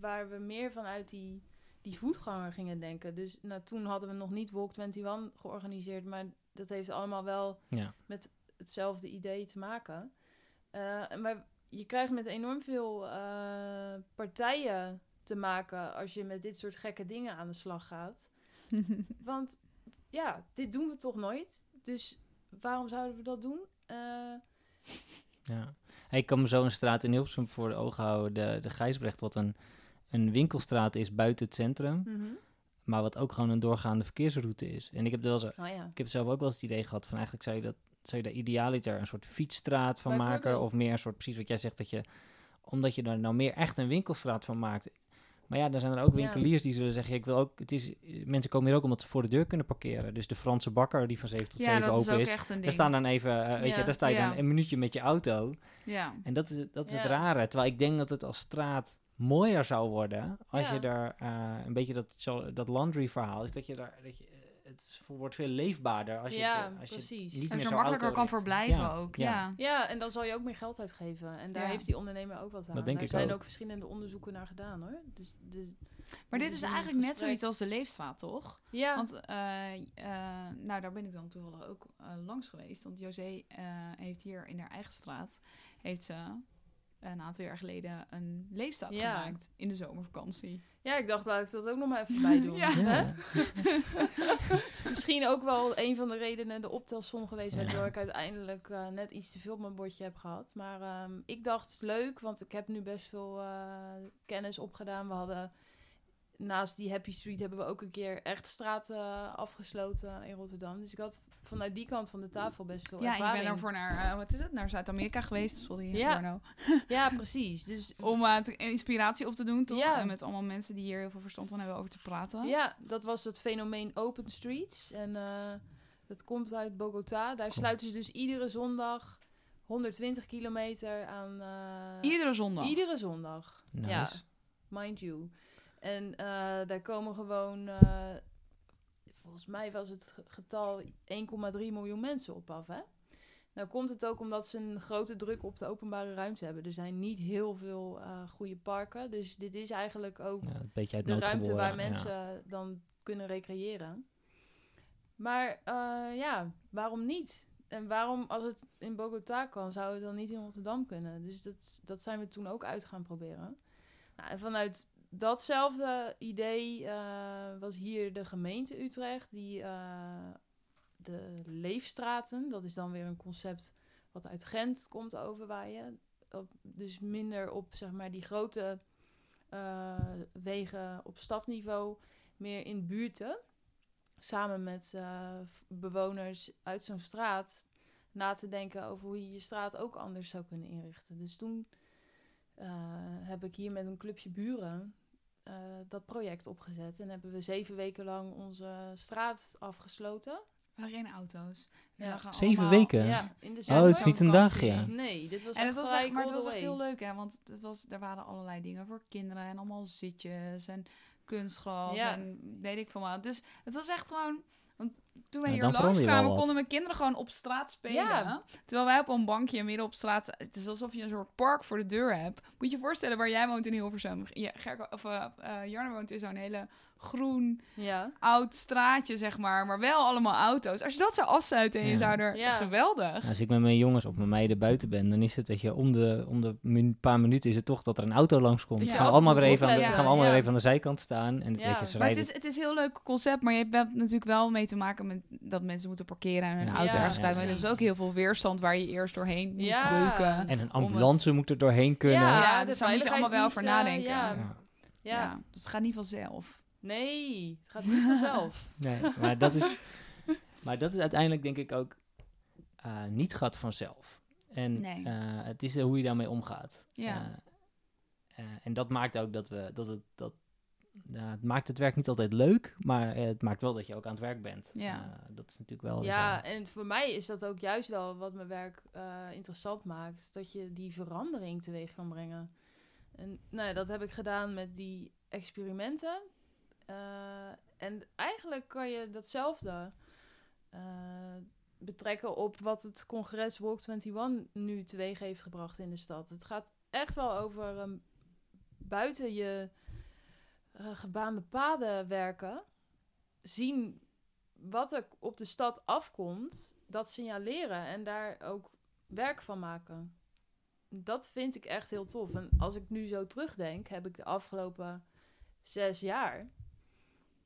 waar we meer vanuit die, die voetganger gingen denken. Dus nou, toen hadden we nog niet Walk 21 georganiseerd. Maar dat heeft allemaal wel Ja. met hetzelfde idee te maken. Uh, maar je krijgt met enorm veel uh, partijen te maken als je met dit soort gekke dingen aan de slag gaat. Want ja, dit doen we toch nooit. Dus waarom zouden we dat doen? Uh, ja. Ik kan me zo een straat in Hilversum voor de ogen houden, de, de Gijsbrecht, wat een, een winkelstraat is buiten het centrum. Mm -hmm. maar wat ook gewoon een doorgaande verkeersroute is. En ik heb, wel zo, ja. ik heb zelf ook wel eens het idee gehad van eigenlijk zou je, dat, zou je daar idealiter een soort fietsstraat van maken. Of meer een soort, precies wat jij zegt, dat je, omdat je daar nou meer echt een winkelstraat van maakt. Maar ja, dan zijn er ook Ja. winkeliers die zullen zeggen, ik wil ook, het is, mensen komen hier ook omdat ze voor de deur kunnen parkeren. Dus de Franse bakker die van 7 tot Ja, 7 dat is open is. Daar staan dan even, eh, weet je, daar sta je dan een minuutje met je auto. Ja. En dat is, dat is het rare. Terwijl ik denk dat het als straat mooier zou worden als Ja. je daar eh, een beetje dat, zo, dat laundry verhaal is dat je daar dat je, eh, het wordt veel leefbaarder als je, Ja, het, eh, als je precies. niet En meer zo makkelijker kan verblijven Ja, ook. ja. Ja. Ja, en dan zal je ook meer geld uitgeven. En daar Ja. heeft die ondernemer ook wat aan. Dat denk daar ik zijn ook. ook. verschillende onderzoeken naar gedaan hoor. Dus de, Maar dit is eigenlijk net zoiets als de Leefstraat, toch? ja, Want eh, eh, nou, daar ben ik dan toevallig ook langs geweest. Want José eh, heeft hier in haar eigen straat heeft ze een aantal jaar geleden een leefstraat Ja. gemaakt in de zomervakantie. ja, ik dacht laat ik dat ook nog maar even bij doen. Ja. Hè? Ja. Misschien ook wel een van de redenen de optelsom geweest Ja. waardoor ik uiteindelijk eh, net iets te veel op mijn bordje heb gehad. Maar ehm, ik dacht het is leuk, want ik heb nu best veel eh, kennis opgedaan. We hadden naast die Happy Street hebben we ook een keer echt straten afgesloten in Rotterdam. Dus ik had vanuit die kant van de tafel best veel Ja, en je ervaring. bent daarvoor naar, eh, wat is het, naar Zuid-Amerika geweest. Sorry, Ja. Ja, precies. Dus Om te- inspiratie op te doen, toch? Ja. En met allemaal mensen die hier heel veel verstand van hebben over te praten. Ja, dat was het fenomeen Open Streets. En eh, dat komt uit Bogota. Daar sluiten ze dus iedere zondag 120 kilometer aan. eh, Iedere zondag. Iedere zondag. Nice. Ja, mind you. En eh, daar komen gewoon, eh, volgens mij was het ge- getal 1,3 miljoen mensen op af. Hè? Nou komt het ook omdat ze een grote druk op de openbare ruimte hebben. Er zijn niet heel veel eh, goede parken. Dus dit is eigenlijk ook Ja, een beetje uit de ruimte waar ja. mensen dan kunnen recreëren. Maar ja, waarom niet? En waarom, als het in Bogota kan, zou het dan niet in Rotterdam kunnen? Dus dat, dat zijn we toen ook uit gaan proberen. Nou, en vanuit datzelfde idee eh, was hier de gemeente Utrecht, die eh, de leefstraten, dat is dan weer een concept wat uit Gent komt overwaaien. Op, dus minder op zeg maar die grote eh, wegen op stadsniveau, meer in buurten. Samen met bewoners uit zo'n straat na te denken over hoe je je straat ook anders zou kunnen inrichten. Dus toen heb ik hier met een clubje buren eh, dat project opgezet. En hebben we zeven weken lang onze straat afgesloten. Er waren geen auto's. We Ja. lagen Zeven allemaal- weken? Ja, in de Oh, het is niet een dag, ja. Nee, dit was En het was echt, maar het was echt heel leuk, hè? Want het was, er waren allerlei dingen voor kinderen en allemaal zitjes en kunstgras Ja. en weet ik veel wat. Dus het was echt gewoon. Want toen wij Ja, hier langskwamen, wat. konden mijn kinderen gewoon op straat spelen. Ja. Terwijl wij op een bankje midden op straat. Het is alsof je een soort park voor de deur hebt. Moet je je voorstellen waar jij woont in Hilversum. Ja, Gerko, of uh, Jarno woont in zo'n hele groen, Ja. oud straatje, zeg maar. Maar wel allemaal auto's. Als je dat zou afsluiten en je zou er... Ja. Geweldig. Als ik met mijn jongens of met meiden buiten ben, dan is het, weet je, om de, om de min- paar minuten is het toch dat er een auto langskomt. Dat Dan je gaan we allemaal weer even aan de, gaan we allemaal weer even aan de zijkant staan. En het, Ja. weet je, ze Maar het rijden... is, het is een heel leuk concept, maar je hebt natuurlijk wel mee te maken met dat mensen moeten parkeren en hun auto Ja, ergens er is precies. ook heel veel weerstand waar je eerst doorheen moet Ja. beuken. En een het- ambulance moet er doorheen kunnen. Ja, dus daar moet je allemaal wel over veiligheidsdiensten, nadenken. Ja. Ja. Ja. dus het gaat niet vanzelf. Nee, het gaat niet vanzelf. Nee, maar dat is, maar dat is uiteindelijk denk ik ook eh, niet gaat vanzelf. En Nee. eh, het is hoe je daarmee omgaat. Ja. Eh, eh, en dat maakt ook dat we dat het dat ja, het maakt het werk niet altijd leuk, maar eh, het maakt wel dat je ook aan het werk bent. Ja. Eh, dat is natuurlijk wel. Ja, en voor mij is dat ook juist wel wat mijn werk eh, interessant maakt. Dat je die verandering teweeg kan brengen. En nou ja, dat heb ik gedaan met die experimenten. En eigenlijk kan je datzelfde betrekken op wat het congres Walk 21 nu teweeg heeft gebracht in de stad. Het gaat echt wel over ehm, buiten je eh, gebaande paden werken. Zien wat er op de stad afkomt, dat signaleren en daar ook werk van maken. Dat vind ik echt heel tof. En als ik nu zo terugdenk, heb ik de afgelopen zes jaar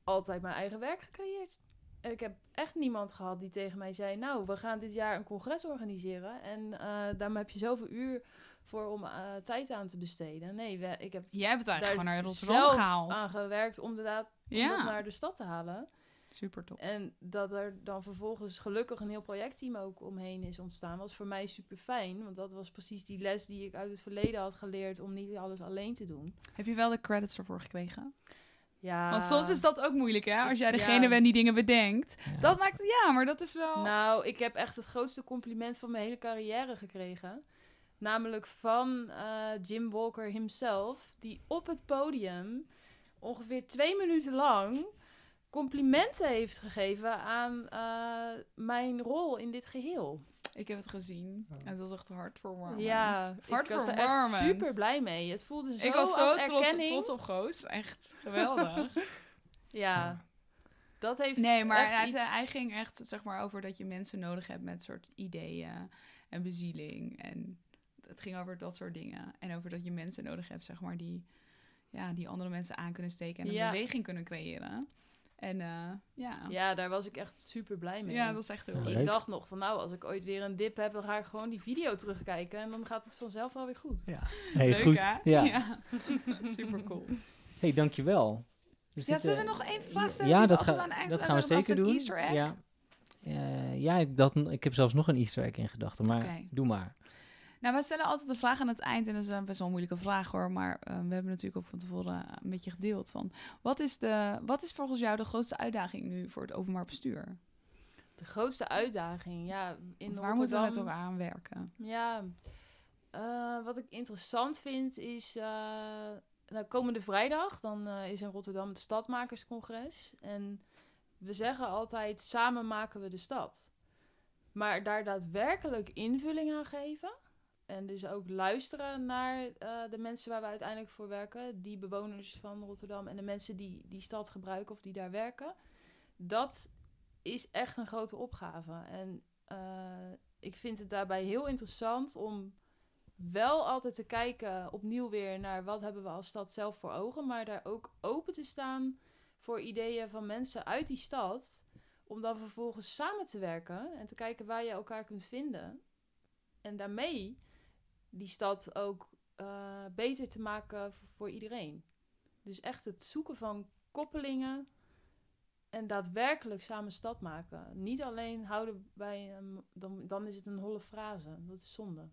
altijd mijn eigen werk gecreëerd. Ik heb echt niemand gehad die tegen mij zei: Nou, we gaan dit jaar een congres organiseren. En eh daarmee heb je zoveel uur voor om eh, tijd aan te besteden. Nee, we, ik heb Jij hebt het eigenlijk gewoon naar Rotterdam zelf gehaald. aan gewerkt om inderdaad om dat naar de stad te halen. super top. En dat er dan vervolgens gelukkig een heel projectteam ook omheen is ontstaan, was voor mij super fijn. Want dat was precies die les die ik uit het verleden had geleerd om niet alles alleen te doen. Heb je wel de credits ervoor gekregen? Ja, Want soms is dat ook moeilijk, hè? Als jij Ja. degene bent die dingen bedenkt. Ja. Dat maakt het, ja, maar dat is wel... Nou, ik heb echt het grootste compliment van mijn hele carrière gekregen. Namelijk van eh, Jim Walker himself, die op het podium ongeveer twee minuten lang complimenten heeft gegeven aan eh, mijn rol in dit geheel. Ik heb het gezien. Oh. En het was echt hartverwarmend. Ja, ik was er echt super blij mee. Het voelde zo Ik was als zo trots, erkenning. trots op Goos. Echt geweldig. Ja, dat heeft nee, maar hij, iets- hij ging echt zeg maar over dat je mensen nodig hebt met soort ideeën en bezieling. En het ging over dat soort dingen. En over dat je mensen nodig hebt, zeg maar, die, ja, die andere mensen aan kunnen steken en een Ja. beweging kunnen creëren. En eh, ja. ja. Ja, daar was ik echt super blij mee. dat is echt heel Ja, leuk. Ik dacht nog van nou, als ik ooit weer een dip heb, dan ga ik gewoon die video terugkijken en dan gaat het vanzelf wel weer goed. Hey, leuk, goed. hè? Ja. super cool. Hey, dankjewel. We Ja, zullen we nog één vraag Ja, stellen? Ja, dat, ga- eind dat stellen? gaan we zeker doen. Easter egg? Ja, Eh, ja ik, dacht, ik heb zelfs nog een easter egg in gedachten, maar doe maar. Nou, wij stellen altijd de vraag aan het eind. En dat is een best wel een moeilijke vraag hoor. Maar eh, we hebben natuurlijk ook van tevoren een beetje gedeeld van... Wat is, de, wat is volgens jou de grootste uitdaging nu voor het openbaar bestuur? De grootste uitdaging, ja, in Waar moeten we Rotterdam- elkaar aan werken? Ja, eh, wat ik interessant vind is, eh, nou, komende vrijdag, dan eh, is in Rotterdam het Stadmakerscongres. En we zeggen altijd, samen maken we de stad. Maar daar daadwerkelijk invulling aan geven. En dus ook luisteren naar eh, de mensen waar we uiteindelijk voor werken. Die bewoners van Rotterdam en de mensen die die stad gebruiken of die daar werken. Dat is echt een grote opgave. En eh, ik vind het daarbij heel interessant om wel altijd te kijken opnieuw weer naar wat hebben we als stad zelf voor ogen, maar daar ook open te staan voor ideeën van mensen uit die stad, om dan vervolgens samen te werken en te kijken waar je elkaar kunt vinden. En daarmee die stad ook eh, beter te maken voor, iedereen. Dus echt het zoeken van koppelingen en daadwerkelijk samen stad maken. Niet alleen houden bij, dan, dan is het een holle frase. Dat is zonde.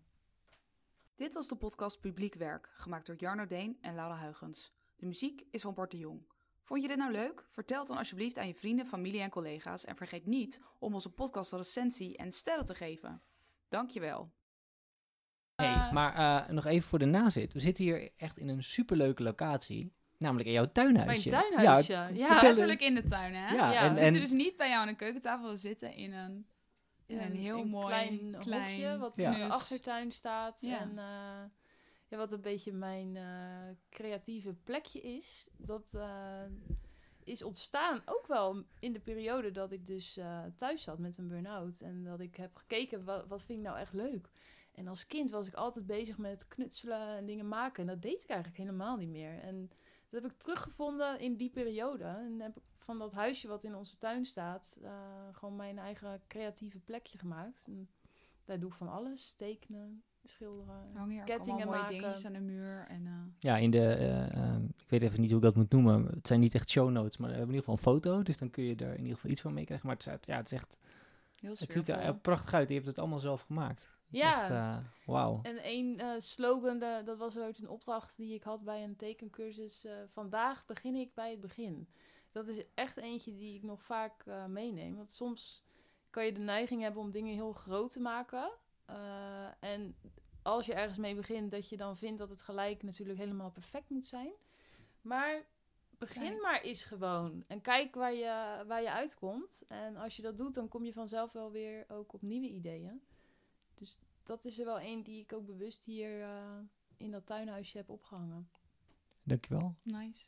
Dit was de podcast Publiek Werk, gemaakt door Jarno Deen en Laura Huigens. De muziek is van Bart de Jong. Vond je dit nou leuk? Vertel dan alsjeblieft aan je vrienden, familie en collega's. En vergeet niet om onze podcast een recensie en sterren te geven. Dankjewel. Hey, Eh. maar eh, nog even voor de nazit. We zitten hier echt in een superleuke locatie. Namelijk in jouw tuinhuisje. Mijn tuinhuisje. Ja, Ja, Letterlijk in de tuin, hè? Ja, Ja, we en, zitten en dus niet bij jou aan een keukentafel. We zitten in een... In een heel mooi klein, klein hokje wat Ja. in de achtertuin staat. Ja. En eh, ja, wat een beetje mijn eh, creatieve plekje is. Dat eh, is ontstaan ook wel in de periode dat ik dus eh, thuis zat met een burn-out. En dat ik heb gekeken, wat, wat vind ik nou echt leuk? En als kind was ik altijd bezig met knutselen en dingen maken. En dat deed ik eigenlijk helemaal niet meer. En dat heb ik teruggevonden in die periode. En heb ik van dat huisje wat in onze tuin staat, eh, gewoon mijn eigen creatieve plekje gemaakt. En daar doe ik van alles. Tekenen, schilderen. Er ook Kettingen maken. dingetjes aan de muur. En, eh, ja, in de, eh, ik weet even niet hoe ik dat moet noemen. Het zijn niet echt show notes, maar we hebben in ieder geval een foto. Dus dan kun je er in ieder geval iets van meekrijgen. Maar het is, ja, het is echt, heel het ziet er prachtig uit. Je hebt het allemaal zelf gemaakt. Ja. eh, wauw. En één eh, slogan, de- dat was ooit een opdracht die ik had bij een tekencursus. eh, Vandaag begin ik bij het begin. Dat is echt eentje die ik nog vaak eh, meeneem. Want soms kan je de neiging hebben om dingen heel groot te maken. Eh, en als je ergens mee begint, dat je dan vindt dat het gelijk natuurlijk helemaal perfect moet zijn. Maar begin maar eens gewoon. En kijk waar je, waar je uitkomt. En als je dat doet, dan kom je vanzelf wel weer ook op nieuwe ideeën. Dus dat is er wel één die ik ook bewust hier eh, in dat tuinhuisje heb opgehangen. Dankjewel. Nice.